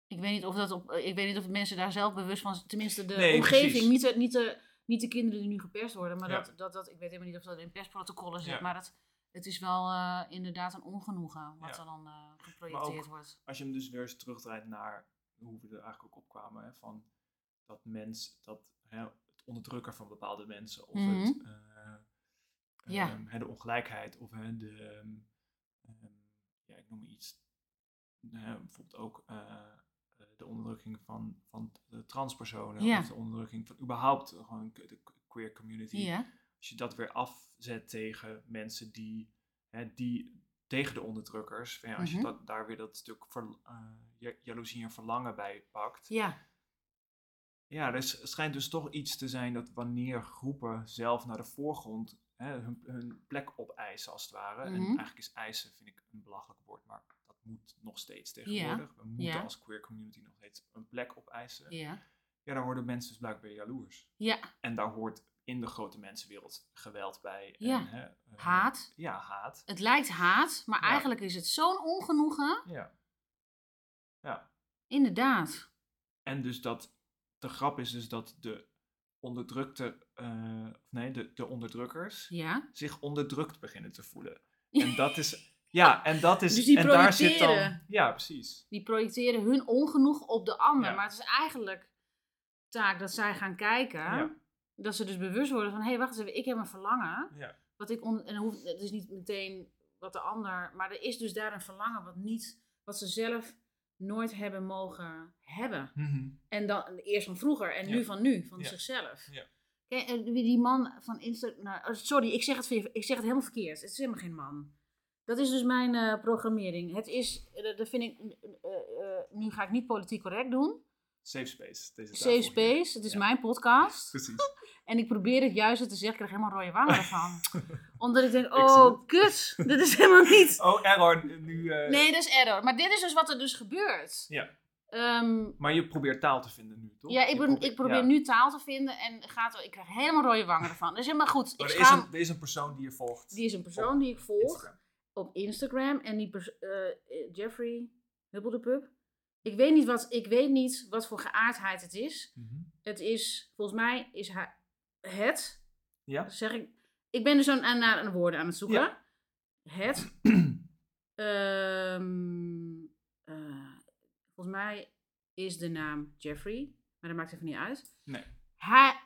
Ik weet niet of dat op, ik weet niet of mensen daar zelf bewust van, tenminste de Nee, omgeving, precies. niet de, niet, de, niet de kinderen die nu gepest worden, maar Ja. dat, dat, dat, ik weet helemaal niet of dat in pestprotocollen zit, Ja. maar dat, het is wel eh, inderdaad een ongenoegen wat Ja. er dan eh, geprojecteerd ook- wordt. Als je hem dus weer eens terugdraait naar hoe we er eigenlijk ook op kwamen, hè, van dat mens, dat hè, het onderdrukken van bepaalde mensen, of Mhm. het, eh, Ja. ehm, hè, de ongelijkheid, of hè, de, ehm, ehm, ja, ik noem iets, bijvoorbeeld ook eh, eh, de onderdrukking van, van de transpersonen, Ja. of de onderdrukking van überhaupt gewoon de queer community. Ja, Als je dat weer afzet tegen mensen die, hè, die tegen de onderdrukkers, van ja, als Mhm. je dat, daar weer dat stuk ver, eh, ja- jaloezie en verlangen bij pakt. ja, Ja, er schijnt dus toch iets te zijn dat wanneer groepen zelf naar de voorgrond hè, hun, hun plek opeisen, als het ware. En Mhm. eigenlijk is eisen, vind ik, een belachelijk woord, maar dat moet nog steeds tegenwoordig. We moeten Ja. als queer community nog steeds een plek opeisen. ja, Ja, daar worden mensen dus blijkbaar jaloers. ja. En daar hoort in de grote mensenwereld geweld bij. Ja. En, hè, eh, Haat. Ja, haat. Het lijkt haat, maar Ja. eigenlijk is het zo'n ongenoegen. Ja. Ja. Inderdaad. En dus dat, de grap is dus dat de onderdrukte, eh, nee, de, de onderdrukkers Ja. zich onderdrukt beginnen te voelen. En dat is, ja, en dat is, Dus die en daar zit dan, ja, precies. Die projecteren hun ongenoeg op de ander. Ja. Maar het is eigenlijk taak dat zij gaan kijken. Ja. Dat ze dus bewust worden van, hé, hey, wacht eens even, ik heb een verlangen. Ja. Wat ik on en hoeft, het is niet meteen wat de ander, maar er is dus daar een verlangen wat niet, wat ze zelf nooit hebben mogen hebben. Mhm. En dan eerst van vroeger en Ja. nu van nu, van Ja. zichzelf. Ja. Kijk, en die man van Insta, nou, oh, sorry, ik zeg, het, ik zeg het helemaal verkeerd. Het is helemaal geen man. Dat is dus mijn eh, programmering. Het is, eh, dat vind ik, eh, nu ga ik niet politiek correct doen. Safe space. Deze Safe space, het is Ja. mijn podcast. Precies. En ik probeer het juiste te zeggen, ik krijg helemaal rode wangen ervan. Omdat ik denk, oh, kut, dit is helemaal niet. Oh, error. Nu, eh, Nee, dat is error. Maar dit is dus wat er dus gebeurt. Ja. Ehm, Maar je probeert taal te vinden nu, toch? ja, ik, probeert- ik probeer ja. nu taal te vinden en gaat, ik krijg helemaal rode wangen ervan. Dat is helemaal goed. Ik Maar er, is een, er is een persoon die je volgt. die is een persoon die ik volg Instagram. op Instagram. En die eh, Jeffrey Hubbeldepup. Ik weet, niet wat, ik weet niet wat voor geaardheid het is. Mhm. Het is, volgens mij is hij het, Ja? zeg ik. Ik ben dus aan, aan, naar een woorden aan het zoeken. Ja. Het. Ehm, eh, volgens mij is de naam Jeffrey, maar dat maakt even niet uit. Nee. Hij,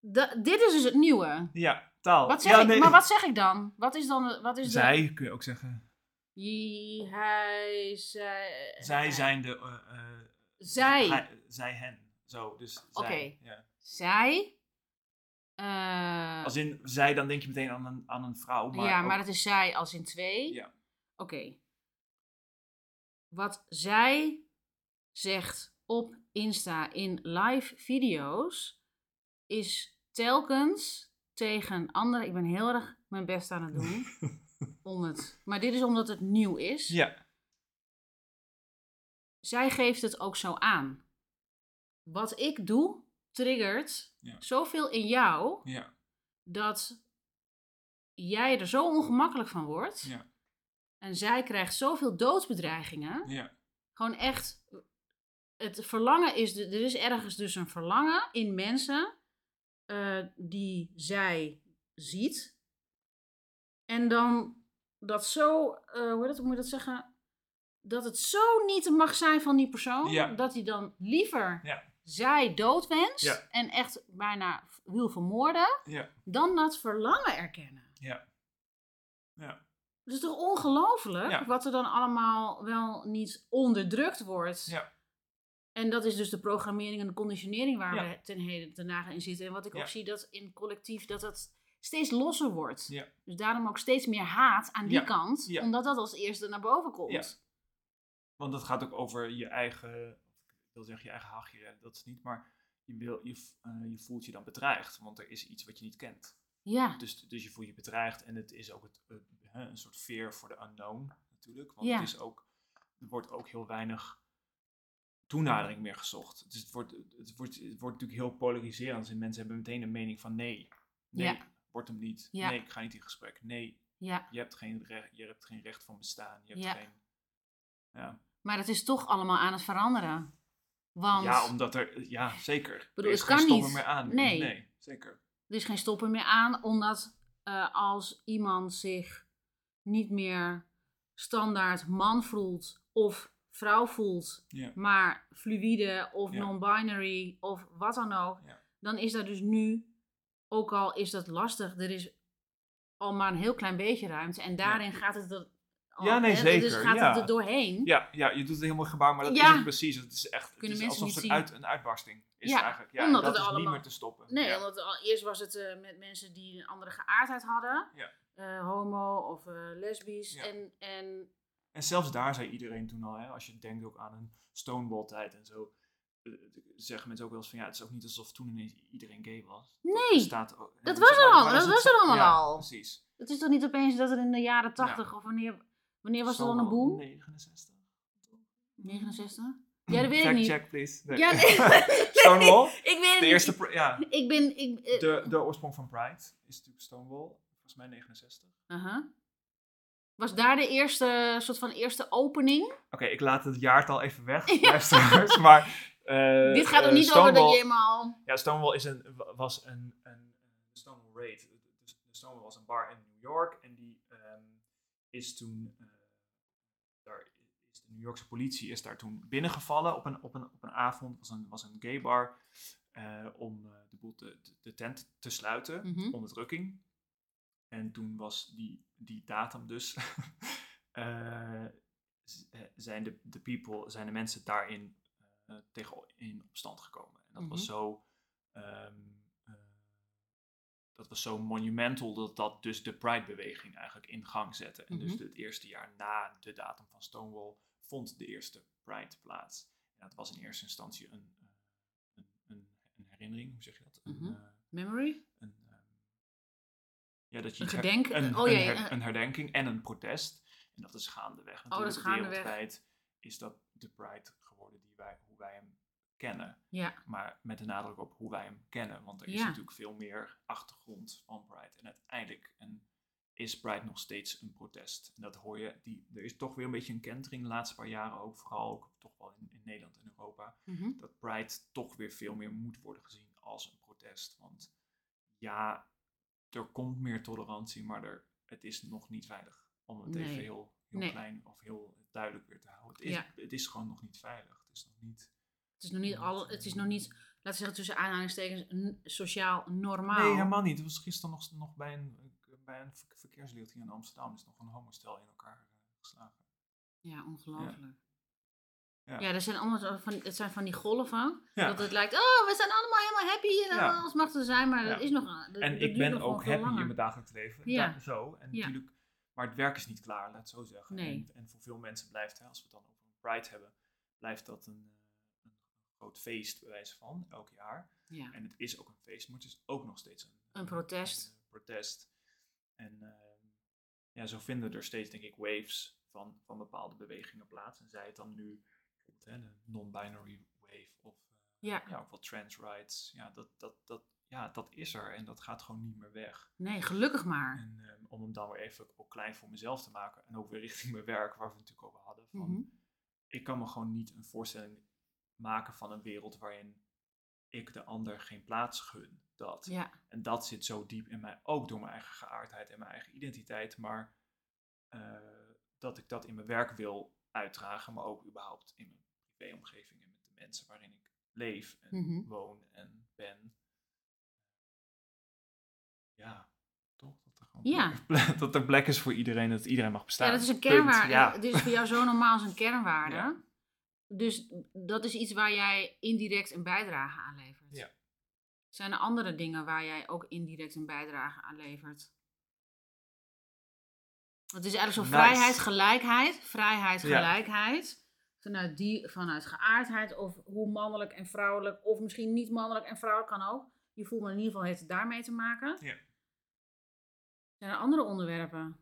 da- dit is dus het nieuwe. Ja, taal. Wat zeg ja, ik, nee. Maar wat zeg ik dan? Wat is dan wat is Zij kun je ook zeggen. Jie, hij, zij... Zij zijn de... eh, eh, Zij. hij- zij, hen. Zo, dus zij. Oké. Ja. Zij. eh, Als in zij, dan denk je meteen aan een, aan een vrouw. Maar ja, ook- maar het is zij als in twee. Ja. Oké. Wat zij zegt op Insta in live video's is telkens tegen anderen. Ik ben heel erg mijn best aan het doen om het. Maar dit is omdat het nieuw is. Ja. Zij geeft het ook zo aan. Wat ik doe triggert Ja. zoveel in jou Ja. dat jij er zo ongemakkelijk van wordt. Ja. En zij krijgt zoveel doodsbedreigingen. Ja. Gewoon echt. Het verlangen is. Er is ergens dus een verlangen in mensen. eh, die zij ziet. En dan dat zo. eh, hoe, dat, hoe moet je dat zeggen? Dat het zo niet mag zijn van die persoon. Ja. Dat hij dan liever Ja. zij doodwenst. Ja. En echt bijna wil vermoorden. Dan dat verlangen erkennen. Ja. Ja. Het is toch ongelooflijk wat er dan allemaal wel niet onderdrukt wordt. Ja. En dat is dus de programmering en de conditionering waar we ten heden ten dagen in zitten. En wat ik ook zie dat in collectief dat dat steeds losser wordt. Ja. Dus daarom ook steeds meer haat aan die Ja, kant, ja. omdat dat als eerste naar boven komt. Ja. Want dat gaat ook over je eigen, ik wil zeggen je eigen hachje redden, dat is niet, maar je, wil, je, eh, je voelt je dan bedreigd, want er is iets wat je niet kent. Ja, Dus, dus je voelt je bedreigd en het is ook het, een soort fear for the unknown natuurlijk. Want het is ook, er wordt ook heel weinig toenadering meer gezocht. Dus het wordt, het wordt, het wordt natuurlijk heel polariserend. En mensen hebben meteen een mening van nee, nee, Ja. Wordt hem niet. Ja. Nee, ik ga niet in gesprek. Nee, ja. je hebt geen recht, je hebt geen recht van bestaan. Je hebt Ja. geen... Ja. Maar het is toch allemaal aan het veranderen. Want ja, omdat er... Ja, zeker. bedoel, er is het geen kan stoppen niet. meer aan. Nee. nee zeker. er is geen stoppen meer aan, omdat eh, als iemand zich niet meer standaard man voelt of vrouw voelt, Ja. maar fluïde of Ja. non-binary of wat dan ook, Ja. dan is dat dus nu, ook al is dat lastig, er is al maar een heel klein beetje ruimte en daarin gaat het er, al- Ja, nee, hè, Dus zeker, gaat ja. het er doorheen. Ja, ja, je doet heel mooi gebaar, maar dat Ja. is het precies. Het is echt het is alsof niet het uit, een uitbarsting is Ja, het eigenlijk. Ja, omdat dat het is niet meer te stoppen. Nee, omdat al, eerst was het eh, met mensen die een andere geaardheid hadden, Ja. eh, homo of eh, lesbisch. En, en En zelfs daar zei iedereen toen al, hè, als je denkt ook aan een Stonewall-tijd en zo, zeggen mensen ook wel eens van ja, het is ook niet alsof toen ineens iedereen gay was. Nee, staat ook, hè, dat was er al, dat was er allemaal ja, al. Precies. het is toch niet opeens dat er in de jaren 80 of wanneer, wanneer was er dan een boom? 69. 69? Ja, dat weet ik niet. check, please. Nee. Ja, nee. Stonewall, ik weet het de eerste, ja, Ik ben. Ik, eh, de, de oorsprong van Pride is natuurlijk Stonewall, volgens mij 69. aha. Was daar de eerste soort van eerste opening? Oké, ik laat het jaartal even weg, Ja. luisteraars, maar... eh, Dit gaat er eh, niet over dat Stonewall- je helemaal. Ja, Stonewall is een, wa- was een, een, Stonewall Raid. Stonewall was een bar in New York en die ehm, is toen, eh, daar is de New Yorkse politie is daar toen binnengevallen op een, op een, op een avond. Het was een, was een gay bar om de, boel te, de, tent te sluiten, Mhm. onderdrukking. En toen was die, die datum dus, zijn de, de people, zijn de mensen daarin tegen in opstand gekomen. En dat was Mhm. zo, ehm, eh, dat was zo monumental dat dat dus de Pride-beweging eigenlijk in gang zette. En dus Mhm. het eerste jaar na de datum van Stonewall vond de eerste Pride plaats. En dat was in eerste instantie een, eh, een, een, een herinnering, hoe zeg je dat? Een, Mhm. eh, Memory? een, ehm, ja, dat je Een gedenk- een, oh een, ja, her- eh. een herdenking en een protest. En dat is gaandeweg dat natuurlijk is gaandeweg. wereldwijd is dat de Pride die wij, hoe wij hem kennen. Ja. Maar met de nadruk op hoe wij hem kennen. Want er is Ja. natuurlijk veel meer achtergrond van Pride. En uiteindelijk en is Pride nog steeds een protest. En dat hoor je, die, er is toch weer een beetje een kentering de laatste paar jaren ook. Vooral ook toch wel in, in Nederland en Europa Mhm. dat Pride toch weer veel meer moet worden gezien als een protest. Want ja, er komt meer tolerantie, maar er, het is nog niet veilig. Om het even heel, heel Nee. klein of heel duidelijk weer te houden. Het is, Ja. het is gewoon nog niet veilig. Het is nog niet... Het is nog niet al, het is nog niet, laten we zeggen tussen aanhalingstekens, sociaal normaal. Nee, helemaal niet. Het was gisteren nog, nog bij een, bij een ver- verkeerslicht hier in Amsterdam. is nog een homostel in elkaar eh, geslagen. Ja, ongelooflijk. Ja. Ja, er zijn allemaal van, het zijn van die golven. Ja. Dat het lijkt, oh, we zijn allemaal helemaal happy en alles mag er zijn, maar dat is nog. dat- En ik ben ook happy in mijn dagelijks leven. Ja. Zo. En natuurlijk, maar het werk is niet klaar, laat het zo zeggen. Nee. En, en voor veel mensen blijft, hè, als we het dan over een Pride hebben, blijft dat een, eh, een groot feest, bij wijze van, elk jaar. Ja. En het is ook een feest, maar het is ook nog steeds een, Een protest. een, eh, protest. En ja, zo vinden er steeds, denk ik, waves van, van bepaalde bewegingen plaats. En zij het dan nu, bijvoorbeeld hè, de non-binary wave of eh, Ja. wel trans rights. Ja dat, dat, dat, ja, dat is er en dat gaat gewoon niet meer weg. Nee, gelukkig maar. En om hem dan weer even ook klein voor mezelf te maken en ook weer richting mijn werk, waar we het natuurlijk over hadden. Van, Mhm. Ik kan me gewoon niet een voorstelling maken van een wereld waarin ik de ander geen plaats gun. Dat. Ja, En dat zit zo diep in mij, ook door mijn eigen geaardheid en mijn eigen identiteit, maar eh, dat ik dat in mijn werk wil uitdragen, maar ook überhaupt in mijn privéomgeving en met de mensen waarin ik leef en Mhm. woon en ben. Ja, toch? Dat er, gewoon Ja. dat er plek is voor iedereen, dat iedereen mag bestaan. ja dat is een kernwaarde. Ja. Dit is voor jou zo normaal als een kernwaarde. Ja. Dus dat is iets waar jij indirect een bijdrage aan levert. Ja. Zijn er andere dingen waar jij ook indirect een bijdrage aan levert? Het is eigenlijk zo Nice. vrijheid, gelijkheid. Vrijheid, gelijkheid. Vanuit, die, vanuit geaardheid of hoe mannelijk en vrouwelijk. Of misschien niet mannelijk en vrouwelijk kan ook. Je voelt me in ieder geval heeft het daarmee te maken. Ja. Zijn er andere onderwerpen?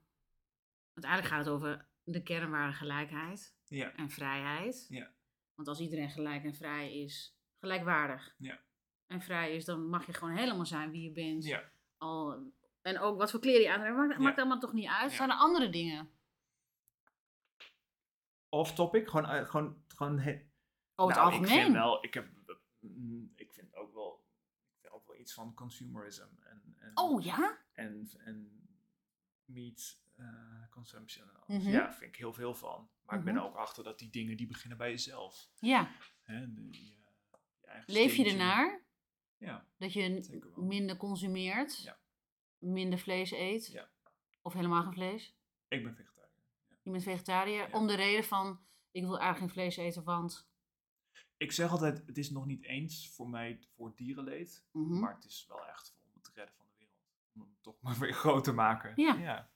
Uiteindelijk gaat het over de kernwaarde gelijkheid Ja. en vrijheid. Ja. Want als iedereen gelijk en vrij is, gelijkwaardig Ja. en vrij is, dan mag je gewoon helemaal zijn wie je bent. Ja. Al, en ook wat voor kleren je aan hebt, maakt, Ja. maakt allemaal toch niet uit. Ja. Zijn er andere dingen? Off topic, gewoon, eh, gewoon, gewoon he- Over Nou, het Ik algemeen. vind wel, ik heb, mm, ik vind ook wel, ik vind ook wel iets van consumerism en, en, Oh ja? en, en meat eh, consumption en alles. Mhm. Ja, vind ik heel veel van. Maar ik ben Mhm. ook achter dat die dingen die beginnen bij jezelf. Ja. Hè, de- eh, je Leef je ernaar? Ja, Dat je minder consumeert? Ja. Minder vlees eet? Ja. Of helemaal geen vlees? ik ben vegetariër. Je bent vegetariër? Ja. Om de reden van, ik wil eigenlijk geen vlees eten, want... Ik zeg altijd, het is nog niet eens voor mij voor dierenleed. Mhm. Maar het is wel echt om het redden van de wereld. Om hem toch maar weer groot te maken. Ja.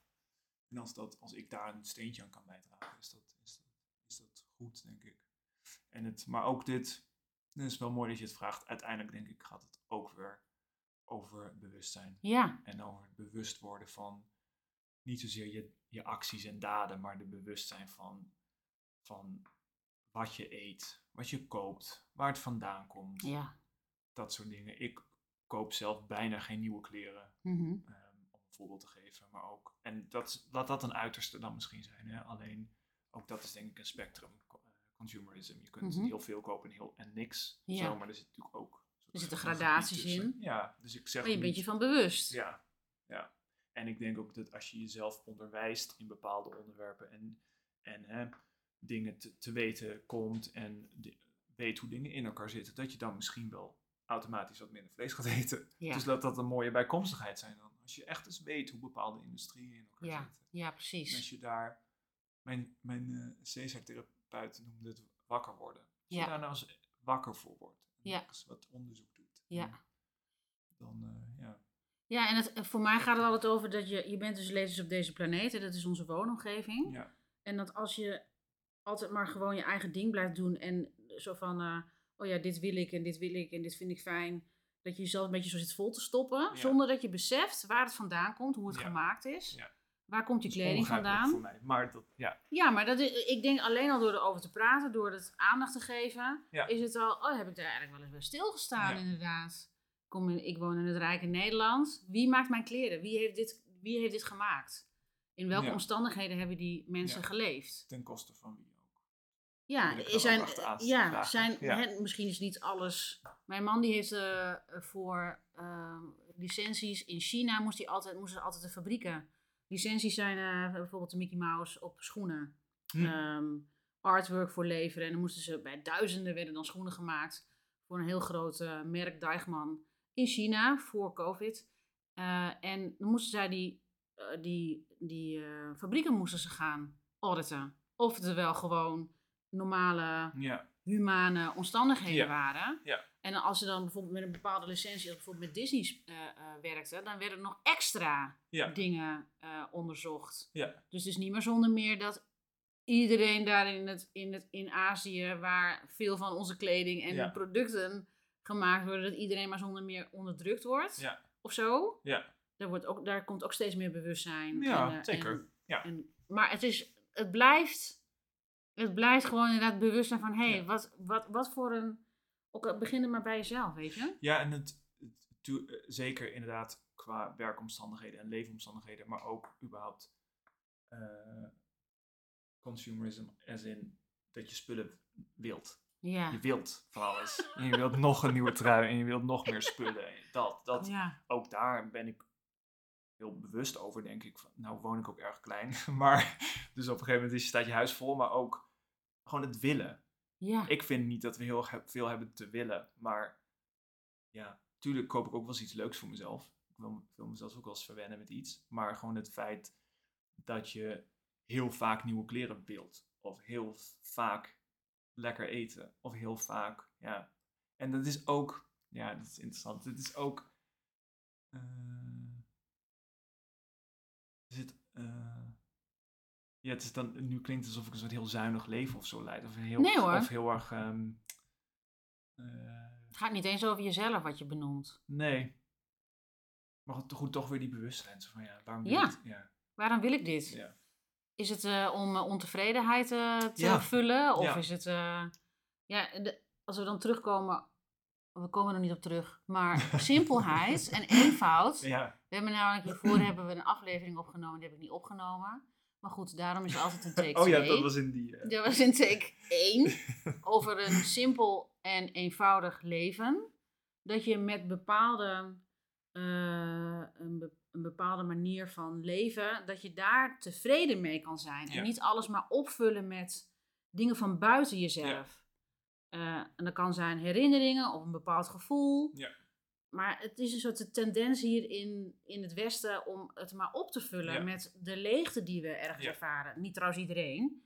En als, dat, als ik daar een steentje aan kan bijdragen, is dat, is dat, is dat goed, denk ik. En het, maar ook dit, het is wel mooi dat je het vraagt. Uiteindelijk denk ik gaat het ook weer over bewustzijn. Ja, En over het bewust worden van niet zozeer je, je acties en daden, maar de bewustzijn van, van wat je eet, wat je koopt, waar het vandaan komt ja. dat soort dingen. Ik koop zelf bijna geen nieuwe kleren, Mhm. ehm, om een voorbeeld te geven. Maar ook, en dat, laat dat een uiterste dan misschien zijn. Hè? Alleen, ook dat is denk ik een spectrum, eh, consumerism. Je kunt Mhm. heel veel kopen en, heel, en niks. Ja. Zo, maar er zit natuurlijk ook... Er zitten gradaties in. Ja, dus ik zeg Maar je bent je van bewust. Ja, ja. En ik denk ook dat als je jezelf onderwijst in bepaalde onderwerpen en, en hè, dingen te, te weten komt en weet hoe dingen in elkaar zitten, dat je dan misschien wel automatisch wat minder vlees gaat eten. Ja. Dus dat dat een mooie bijkomstigheid zijn dan. Als je echt eens weet hoe bepaalde industrieën in elkaar Ja, zitten. ja En als precies. je daar, mijn, mijn eh Caesar-therapeut noemde het wakker worden. Als Ja. je daar nou eens wakker voor wordt. En Ja. eens wat onderzoek doet. Ja. Dan, eh, ja. Ja, en het, voor mij gaat het altijd over dat je, je bent dus levens op deze planeet en dat is onze woonomgeving. ja. En dat als je altijd maar gewoon je eigen ding blijft doen en zo van, eh, oh ja, dit wil ik en dit wil ik en dit vind ik fijn. Dat je jezelf een beetje zo zit vol te stoppen, Ja. zonder dat je beseft waar het vandaan komt, hoe het Ja. gemaakt is. Ja. Waar komt die kleding vandaan? Voor mij. Maar dat, ja. Ja, maar dat is, ik denk alleen al door erover te praten, door het aandacht te geven, is het al, oh, heb ik daar eigenlijk wel eens bij stilgestaan, inderdaad. Ik Kom in, ik woon in het rijke Nederland. Wie maakt mijn kleren? Wie heeft dit, wie heeft dit gemaakt? In welke omstandigheden hebben die mensen Ja. geleefd? ten koste van wie. Ja, zijn, ja, zijn Ja. hè, misschien is niet alles. Mijn man die heeft eh, voor eh, licenties in China moest hij altijd, moesten altijd de fabrieken. Licenties zijn eh, bijvoorbeeld de Mickey Mouse op schoenen. Hm. Ehm, artwork voor leveren. En dan moesten ze bij duizenden werden dan schoenen gemaakt voor een heel groot eh, merk Deichmann in China voor COVID. En dan moesten zij die, die, die fabrieken moesten ze gaan auditen. Of het wel gewoon normale, Ja, humane omstandigheden Ja. waren. Ja. En als ze dan bijvoorbeeld met een bepaalde licentie, als bijvoorbeeld met Disney eh, werkte, dan werden er nog extra dingen eh, onderzocht. ja, Dus het is niet meer zonder meer dat iedereen daar in, het, in, het, in Azië, waar veel van onze kleding en producten gemaakt worden, dat iedereen maar zonder meer onderdrukt wordt. ja, Of zo. ja. Daar, wordt ook, daar komt ook steeds meer bewustzijn. Ja, en, zeker. en- Ja. en- maar het, is, het, blijft, het blijft gewoon inderdaad bewustzijn van, hé, hey, Ja. wat, wat, wat voor een... Ook, begin maar bij jezelf, weet je? Ja, en het, het- eh, zeker inderdaad qua werkomstandigheden en leefomstandigheden, maar ook überhaupt eh, consumerism, as in dat je spullen wilt. Ja. Je wilt van alles. En je wilt nog een nieuwe trui en je wilt nog meer spullen. Dat, dat, Ja. ook daar ben ik heel bewust over, denk ik. Van, nou woon ik ook erg klein, maar dus op een gegeven moment is, staat je huis vol, maar ook gewoon het willen. Ja. Ik vind niet dat we heel he- veel hebben te willen, maar ja, tuurlijk koop ik ook wel eens iets leuks voor mezelf. Ik wil, wil mezelf ook wel eens verwennen met iets, maar gewoon het feit dat je heel vaak nieuwe kleren wilt, of heel vaak lekker eten, of heel vaak, ja. En dat is ook, Ja, dat is interessant. Het is ook. eh, is het. eh, ja, het is dan. Nu klinkt het alsof ik een soort heel zuinig leven of zo leid. Of heel, Nee, hoor. Of heel erg. ehm, eh, Het gaat niet eens over jezelf wat je benoemt. nee. Maar goed, goed, toch weer die bewustzijn. Van ja, waarom wil Ja. ik? Ja. Waarom wil ik dit? Ja. Is het eh, om eh, ontevredenheid te vullen? Of is het... ja, de- als we dan terugkomen... We komen er niet op terug. Maar simpelheid en eenvoud. ja. We hebben namelijk hiervoor hebben we een aflevering opgenomen. Die heb ik niet opgenomen. Maar goed, daarom is altijd een take 2. Oh ja, dat was in die. eh, Dat was in take 1. over een simpel en eenvoudig leven. Dat je met bepaalde, eh, een, be- een bepaalde manier van leven, dat je daar tevreden mee kan zijn. Ja. En niet alles maar opvullen met dingen van buiten jezelf. Eh, en dat kan zijn herinneringen of een bepaald gevoel. Ja. Maar het is een soort tendens hier in, in het Westen om het maar op te vullen Ja. met de leegte die we ergens Ja. ervaren. Niet trouwens iedereen.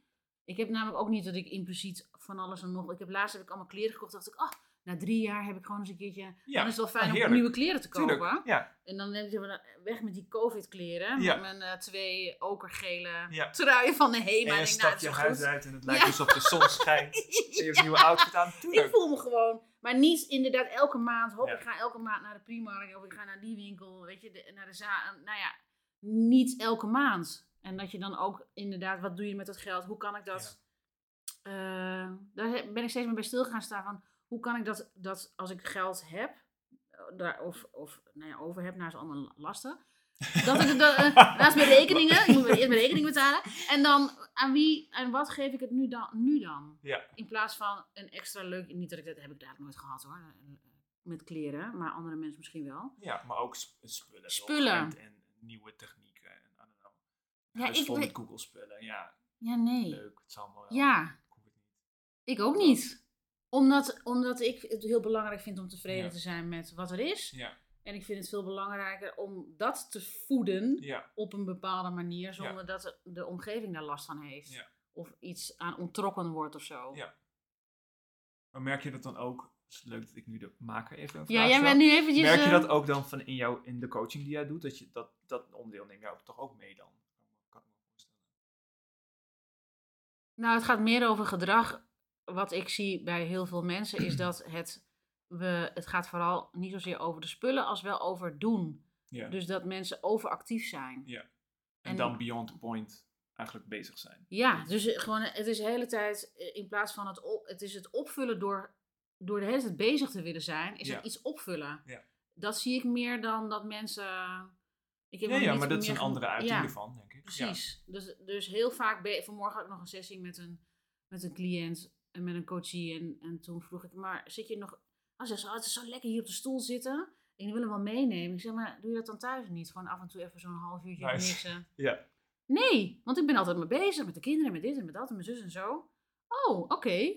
Ik heb namelijk ook niet dat ik impliciet van alles en nog. Ik heb laatst heb ik allemaal kleren gekocht. Dacht ik, ah, na drie jaar heb ik gewoon eens een keertje. Ja, dan is het wel fijn om nieuwe kleren te kopen. Tuurlijk. Ja. En dan denk ik we weg met die COVID-kleren. Ja. Met mijn eh, twee okergele Ja. truien van de En HEMA. je Ik stapt je is huis uit en het lijkt alsof de zon schijnt. En je hebt een nieuwe outfit aan. Ik Tuurlijk. voel me gewoon. Maar niet inderdaad elke maand. Hop, Ja. ik ga elke maand naar de Primark. Of ik ga naar die winkel. Weet je, de- naar de zaal. Nou ja, niet elke maand. En dat je dan ook inderdaad, wat doe je met dat geld? Hoe kan ik dat... eh, daar ben ik steeds meer bij stil gaan staan van... Hoe kan ik dat, dat als ik geld heb... eh, Daar, of, of nou ja, over heb, nou is allemaal lastig. Dat ik dat, eh, naast mijn rekeningen, ik moet eerst mijn rekening betalen. En dan aan wie en wat geef ik het nu dan? Nu dan? Ja. In plaats van een extra leuk, niet dat ik dat heb ik eigenlijk nooit gehad hoor, met kleren, maar andere mensen misschien wel. Ja, maar ook sp- spullen. Spullen. En, en nieuwe technieken. En, I don't know. Ja, ik vol met Google spullen. Ja, Ja, nee. leuk. Het is allemaal wel. Ja, Ik niet. ik ook niet. Omdat, omdat ik het heel belangrijk vind om tevreden Ja. te zijn met wat er is. Ja, En ik vind het veel belangrijker om dat te voeden ja, op een bepaalde manier, zonder dat de- omgeving daar last van heeft. Ja. Of iets aan onttrokken wordt of zo. Ja. maar merk je dat dan ook? Het is leuk dat ik nu de maker even een Ja, vraag jij bent nu eventjes... Merk je eh, dat ook dan van in, jou, in de coaching die jij doet? Dat je dat, dat onderdeel neem jij toch ook mee dan? Kan ik me voorstellen. Nou, het gaat meer over gedrag. Wat ik zie bij heel veel mensen is dat het, we, het gaat vooral niet zozeer over de spullen als wel over doen. Ja. Dus dat mensen overactief zijn. ja. En, en- dan beyond the point eigenlijk bezig zijn. Ja, dus eh, gewoon, het is de hele tijd, eh, in plaats van het, op, het is het opvullen door, door de hele tijd bezig te willen zijn, is Ja. het iets opvullen. Ja. Dat zie ik meer dan dat mensen... Ik heb Ja, ja maar dat is een andere uiting Ja. ervan, denk ik. Precies. Dus, dus heel vaak, ben, vanmorgen had ik nog een sessie met een, met een cliënt en met een coachie. En, en toen vroeg ik, maar zit je nog... Oh, ze oh, het is zo lekker hier op de stoel zitten. En die willen wel meenemen. Ik zeg, maar doe je dat dan thuis niet? Gewoon af en toe even zo'n half uurtje Nice. niksen. Ja. Nee, want ik ben altijd mee bezig met de kinderen, met dit en met dat en mijn zus en zo. Oh, oké.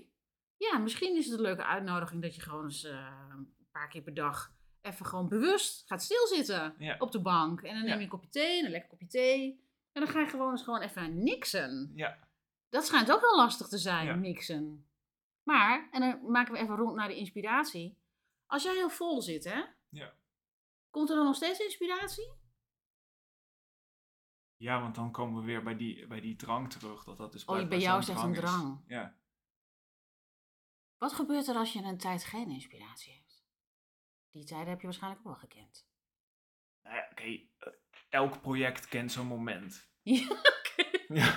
Ja, misschien is het een leuke uitnodiging dat je gewoon eens eh, een paar keer per dag even gewoon bewust gaat stilzitten Ja. op de bank. En dan neem Ja. je een kopje thee, een lekker kopje thee. En dan ga je gewoon eens gewoon even niksen. ja. Dat schijnt ook wel lastig te zijn, Ja. niksen. Maar, en dan maken we even rond naar de inspiratie. Als jij heel vol zit, hè? Ja. Komt er dan nog steeds inspiratie? Ja, want dan komen we weer bij die, bij die drang terug. Dat dat dus Oh, bij jou is echt een is. drang. Ja. Wat gebeurt er als je een tijd geen inspiratie hebt? Die tijden heb je waarschijnlijk ook wel gekend. Nou ja, oké. eh, elk project kent zo'n moment. Ja, Ja.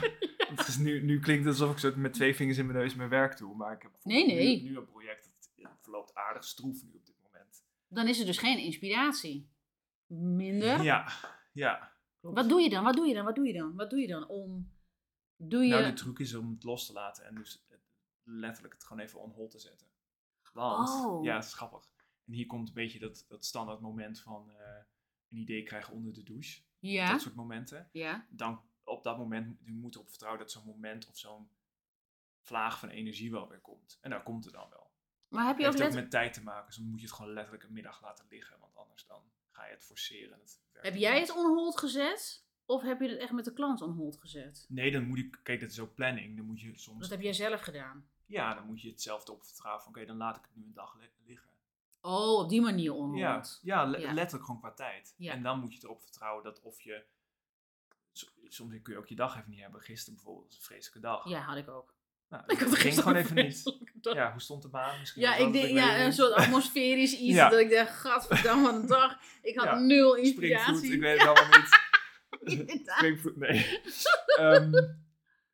Het is nu, nu klinkt het alsof ik zo met twee vingers in mijn neus mijn werk doe. Maar ik heb Nee, bijvoorbeeld nee. Nu, nu een project dat verloopt aardig stroef nu op dit moment. Dan is er dus geen inspiratie. Minder. Ja, ja. Wat doe je dan? Wat doe je dan? Wat doe je dan? Wat doe je dan om... Doe je... Nou, de truc is om het los te laten en dus letterlijk het gewoon even on hold te zetten. Want, Oh. ja, het is grappig. En hier komt een beetje dat, dat standaard moment van eh, een idee krijgen onder de douche. ja? Dat soort momenten. Ja? Dan op dat moment, je moet erop vertrouwen dat zo'n moment of zo'n vlaag van energie wel weer komt. En daar komt het dan wel. Maar heb je ook heeft ook met tijd te maken, dus dan moet je het gewoon letterlijk een middag laten liggen. Want anders dan ga je het forceren. en Het Heb jij het on hold gezet? Of heb je het echt met de klant on hold gezet? Nee, dan moet ik, kijk, dat is ook planning. Dan moet je soms Dat heb jij zelf gedaan. Ja, dan moet je hetzelfde op vertrouwen van oké, dan laat ik het nu een dag li- liggen. Oh, op die manier Ja, onrond. ja, le- Ja. letterlijk gewoon qua tijd. Ja. En dan moet je erop vertrouwen dat of je... Soms kun je ook je dag even niet hebben. Gisteren bijvoorbeeld was een vreselijke dag. Ja, had ik ook. Nou, Ik had het ging gewoon even niet. dag. Ja, hoe stond de baan? Misschien Ja, ik denk, ja, een soort atmosferisch iets. Ja. Dat ik dacht, gadverdamme, wat een dag. Ik had Ja. nul inspiratie. ik weet het allemaal niet. Springvoet, nee. Ehm,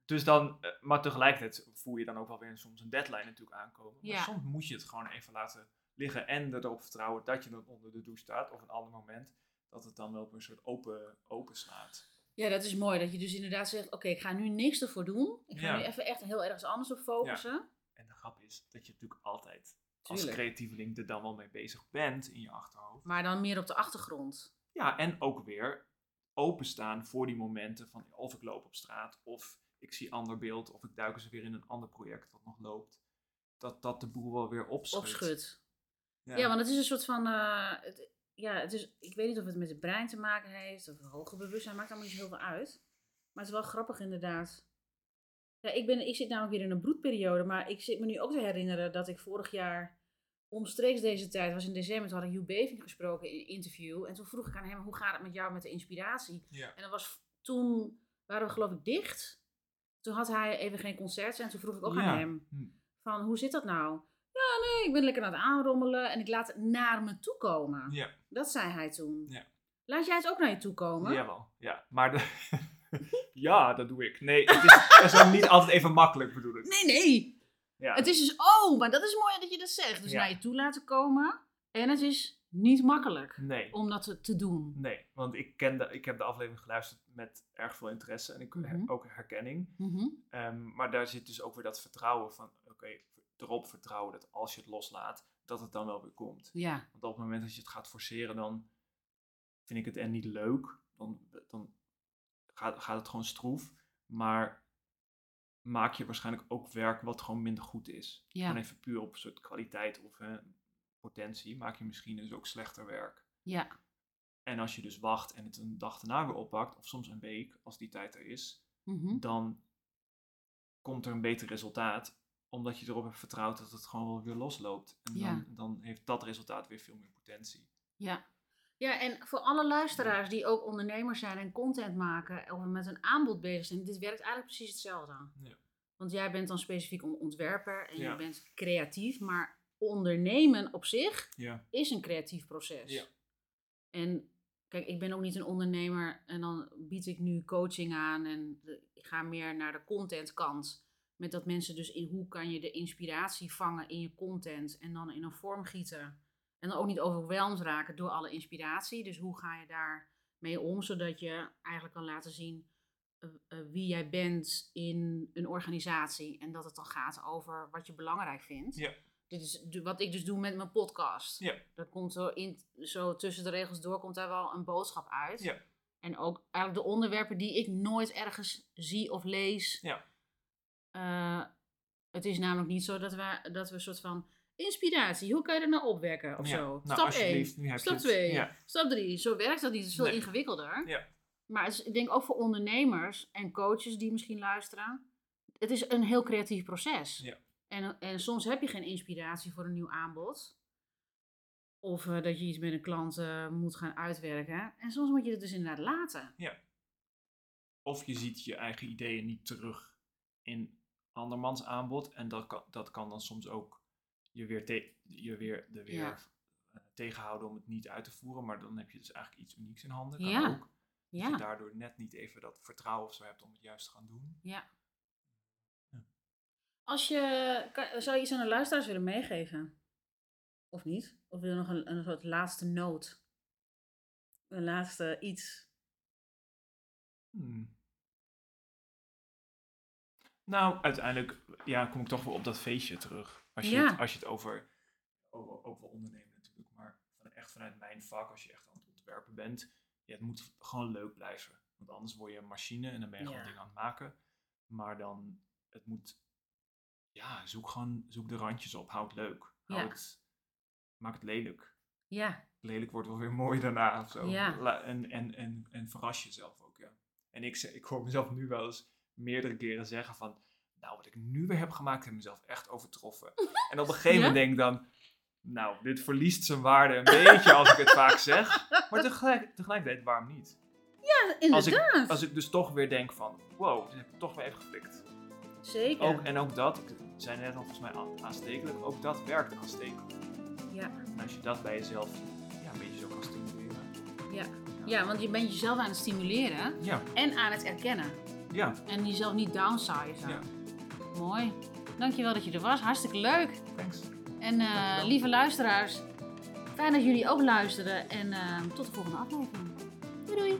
dus dan, eh, maar tegelijkertijd voel je dan ook wel weer soms een deadline natuurlijk aankomen. Maar soms moet je het gewoon even laten liggen en erop vertrouwen dat je dan onder de douche staat. Of een ander moment dat het dan wel op een soort open, open slaat. Ja, dat is mooi. Dat je dus inderdaad zegt, oké, ik ga nu niks ervoor doen. Ik ga Ja. nu even echt heel ergens anders op focussen. En de grap is dat je natuurlijk altijd als Tuurlijk. creatieveling er dan wel mee bezig bent in je achterhoofd. Maar dan meer op de achtergrond. Ja, en ook weer openstaan voor die momenten van of ik loop op straat, of ik zie ander beeld, of ik duik eens weer in een ander project dat nog loopt. Dat dat de boel wel weer opschudt. Opschud. Ja. want het is een soort van. eh, het, ja, het is, ik weet niet of het met het brein te maken heeft of hoger bewustzijn, maakt allemaal niet veel uit. Maar het is wel grappig inderdaad. Ja, ik, ben, ik zit namelijk weer in een broedperiode, maar ik zit me nu ook te herinneren dat ik vorig jaar omstreeks deze tijd, was in december, toen had ik Hugh Beving gesproken in een interview. En toen vroeg ik aan hem, hoe gaat het met jou met de inspiratie? Ja. En dat was, toen waren we geloof ik dicht. Toen had hij even geen concerts en toen vroeg ik ook Ja. aan hem Hm. van hoe zit dat nou? Ja, nee, ik ben lekker aan het aanrommelen en ik laat het naar me toe komen. Ja, Dat zei hij toen. Ja. Laat jij het ook naar je toe komen? jawel. Ja, maar de, ja, dat doe ik. Nee, het is, het is ook niet altijd even makkelijk bedoel ik. Nee, nee. Ja. Het is dus, oh, maar dat is mooi dat je dat zegt. Dus Ja. naar je toe laten komen. En het is niet makkelijk Nee. om dat te, doen. Nee, want ik, ken de, ik heb de aflevering geluisterd met erg veel interesse en ik, Mhm. ook herkenning. Mhm. Ehm, maar daar zit dus ook weer dat vertrouwen van, oké, erop vertrouwen dat als je het loslaat, dat het dan wel weer komt. Ja, Want op het moment dat je het gaat forceren, dan vind ik het en niet leuk. Dan, dan gaat, gaat het gewoon stroef. Maar maak je waarschijnlijk ook werk wat gewoon minder goed is. Ja. Gewoon even puur op een soort kwaliteit of potentie, maak je misschien dus ook slechter werk. ja, En als je dus wacht en het een dag daarna weer oppakt, of soms een week, als die tijd er is, Mhm. dan komt er een beter resultaat. Omdat je erop hebt vertrouwd dat het gewoon wel weer losloopt. En Ja. dan, dan heeft dat resultaat weer veel meer potentie. ja. Ja, en voor alle luisteraars die ook ondernemers zijn en content maken of met een aanbod bezig zijn, dit werkt eigenlijk precies hetzelfde. Ja. Want jij bent dan specifiek een ontwerper en Ja. je bent creatief, maar ondernemen op zich Ja. is een creatief proces. Ja. En kijk, ik ben ook niet een ondernemer en dan bied ik nu coaching aan en ik ga meer naar de contentkant. Met dat mensen dus in hoe kan je de inspiratie vangen in je content en dan in een vorm gieten. En dan ook niet overweldigd raken door alle inspiratie. Dus hoe ga je daar mee om, zodat je eigenlijk kan laten zien eh, eh, wie jij bent in een organisatie. En dat het dan gaat over wat je belangrijk vindt. Ja. Dit is wat ik dus doe met mijn podcast. Ja. Er komt zo, in, zo tussen de regels door komt daar wel een boodschap uit. Ja. En ook eigenlijk de onderwerpen die ik nooit ergens zie of lees. Ja. Eh, het is namelijk niet zo dat we, dat we een soort van inspiratie, hoe kan je er nou opwekken of Ja. zo. Nou, Stap 1, alsjeblieft, nu heb je stap het. 2, Ja. stap 3. Zo werkt dat niet, het is veel Nee. ingewikkelder. Ja. Maar is, ik denk ook voor ondernemers en coaches die misschien luisteren. Het is een heel creatief proces. Ja. En, en soms heb je geen inspiratie voor een nieuw aanbod. Of eh, dat je iets met een klant eh, moet gaan uitwerken. En soms moet je het dus inderdaad laten. Of je ziet je eigen ideeën niet terug in andermans aanbod. En dat kan, dat kan dan soms ook je weer, te- je weer, de weer Ja. eh, tegenhouden om het niet uit te voeren. Maar dan heb je dus eigenlijk iets unieks in handen. Kan Ja. ook. Dat je Ja, daardoor net niet even dat vertrouwen of zo hebt om het juist te gaan doen. ja. Ja. Als je, kan- zou je iets aan de luisteraars willen meegeven? Of niet? Of wil je nog een, een soort laatste noot? Een laatste iets? Hmm. Nou, uiteindelijk ja, kom ik toch wel op dat feestje terug. Als je, Ja. het, als je het over, ook wel ondernemen natuurlijk, maar van, echt vanuit mijn vak, als je echt aan het ontwerpen bent, ja, het moet gewoon leuk blijven. Want anders word je een machine en dan ben je gewoon Ja. dingen aan het maken. Maar dan, het moet, ja, zoek gewoon, zoek de randjes op, hou het leuk. Hou Ja. het, maak het lelijk. Ja, Lelijk wordt wel weer mooi daarna of zo. Ja. En, en, en, en verras jezelf ook, ja. En ik, zeg- ik hoor mezelf nu wel eens meerdere keren zeggen van... Nou, wat ik nu weer heb gemaakt, heb mezelf echt overtroffen. en op een gegeven Ja? moment denk ik dan... Nou, dit verliest zijn waarde een beetje als ik het vaak zeg. Maar tegelijk, tegelijkertijd, waarom niet? Als Inderdaad. ik, als ik dus toch weer denk van, wow, dit heb ik toch weer even geflikt. Zeker. Ook, en ook dat, ik zei net al volgens mij aan- aanstekelijk, ook dat werkt aanstekelijk. Ja. En als je dat bij jezelf ja, een beetje zo kan stimuleren. Ja. ja, want je bent jezelf aan het stimuleren Ja, en aan het erkennen. Ja, En jezelf niet downsizen. ja. Mooi. Dankjewel dat je er was. Hartstikke leuk. Thanks. En eh, lieve luisteraars, fijn dat jullie ook luisteren. En eh, tot de volgende aflevering. Doei doei.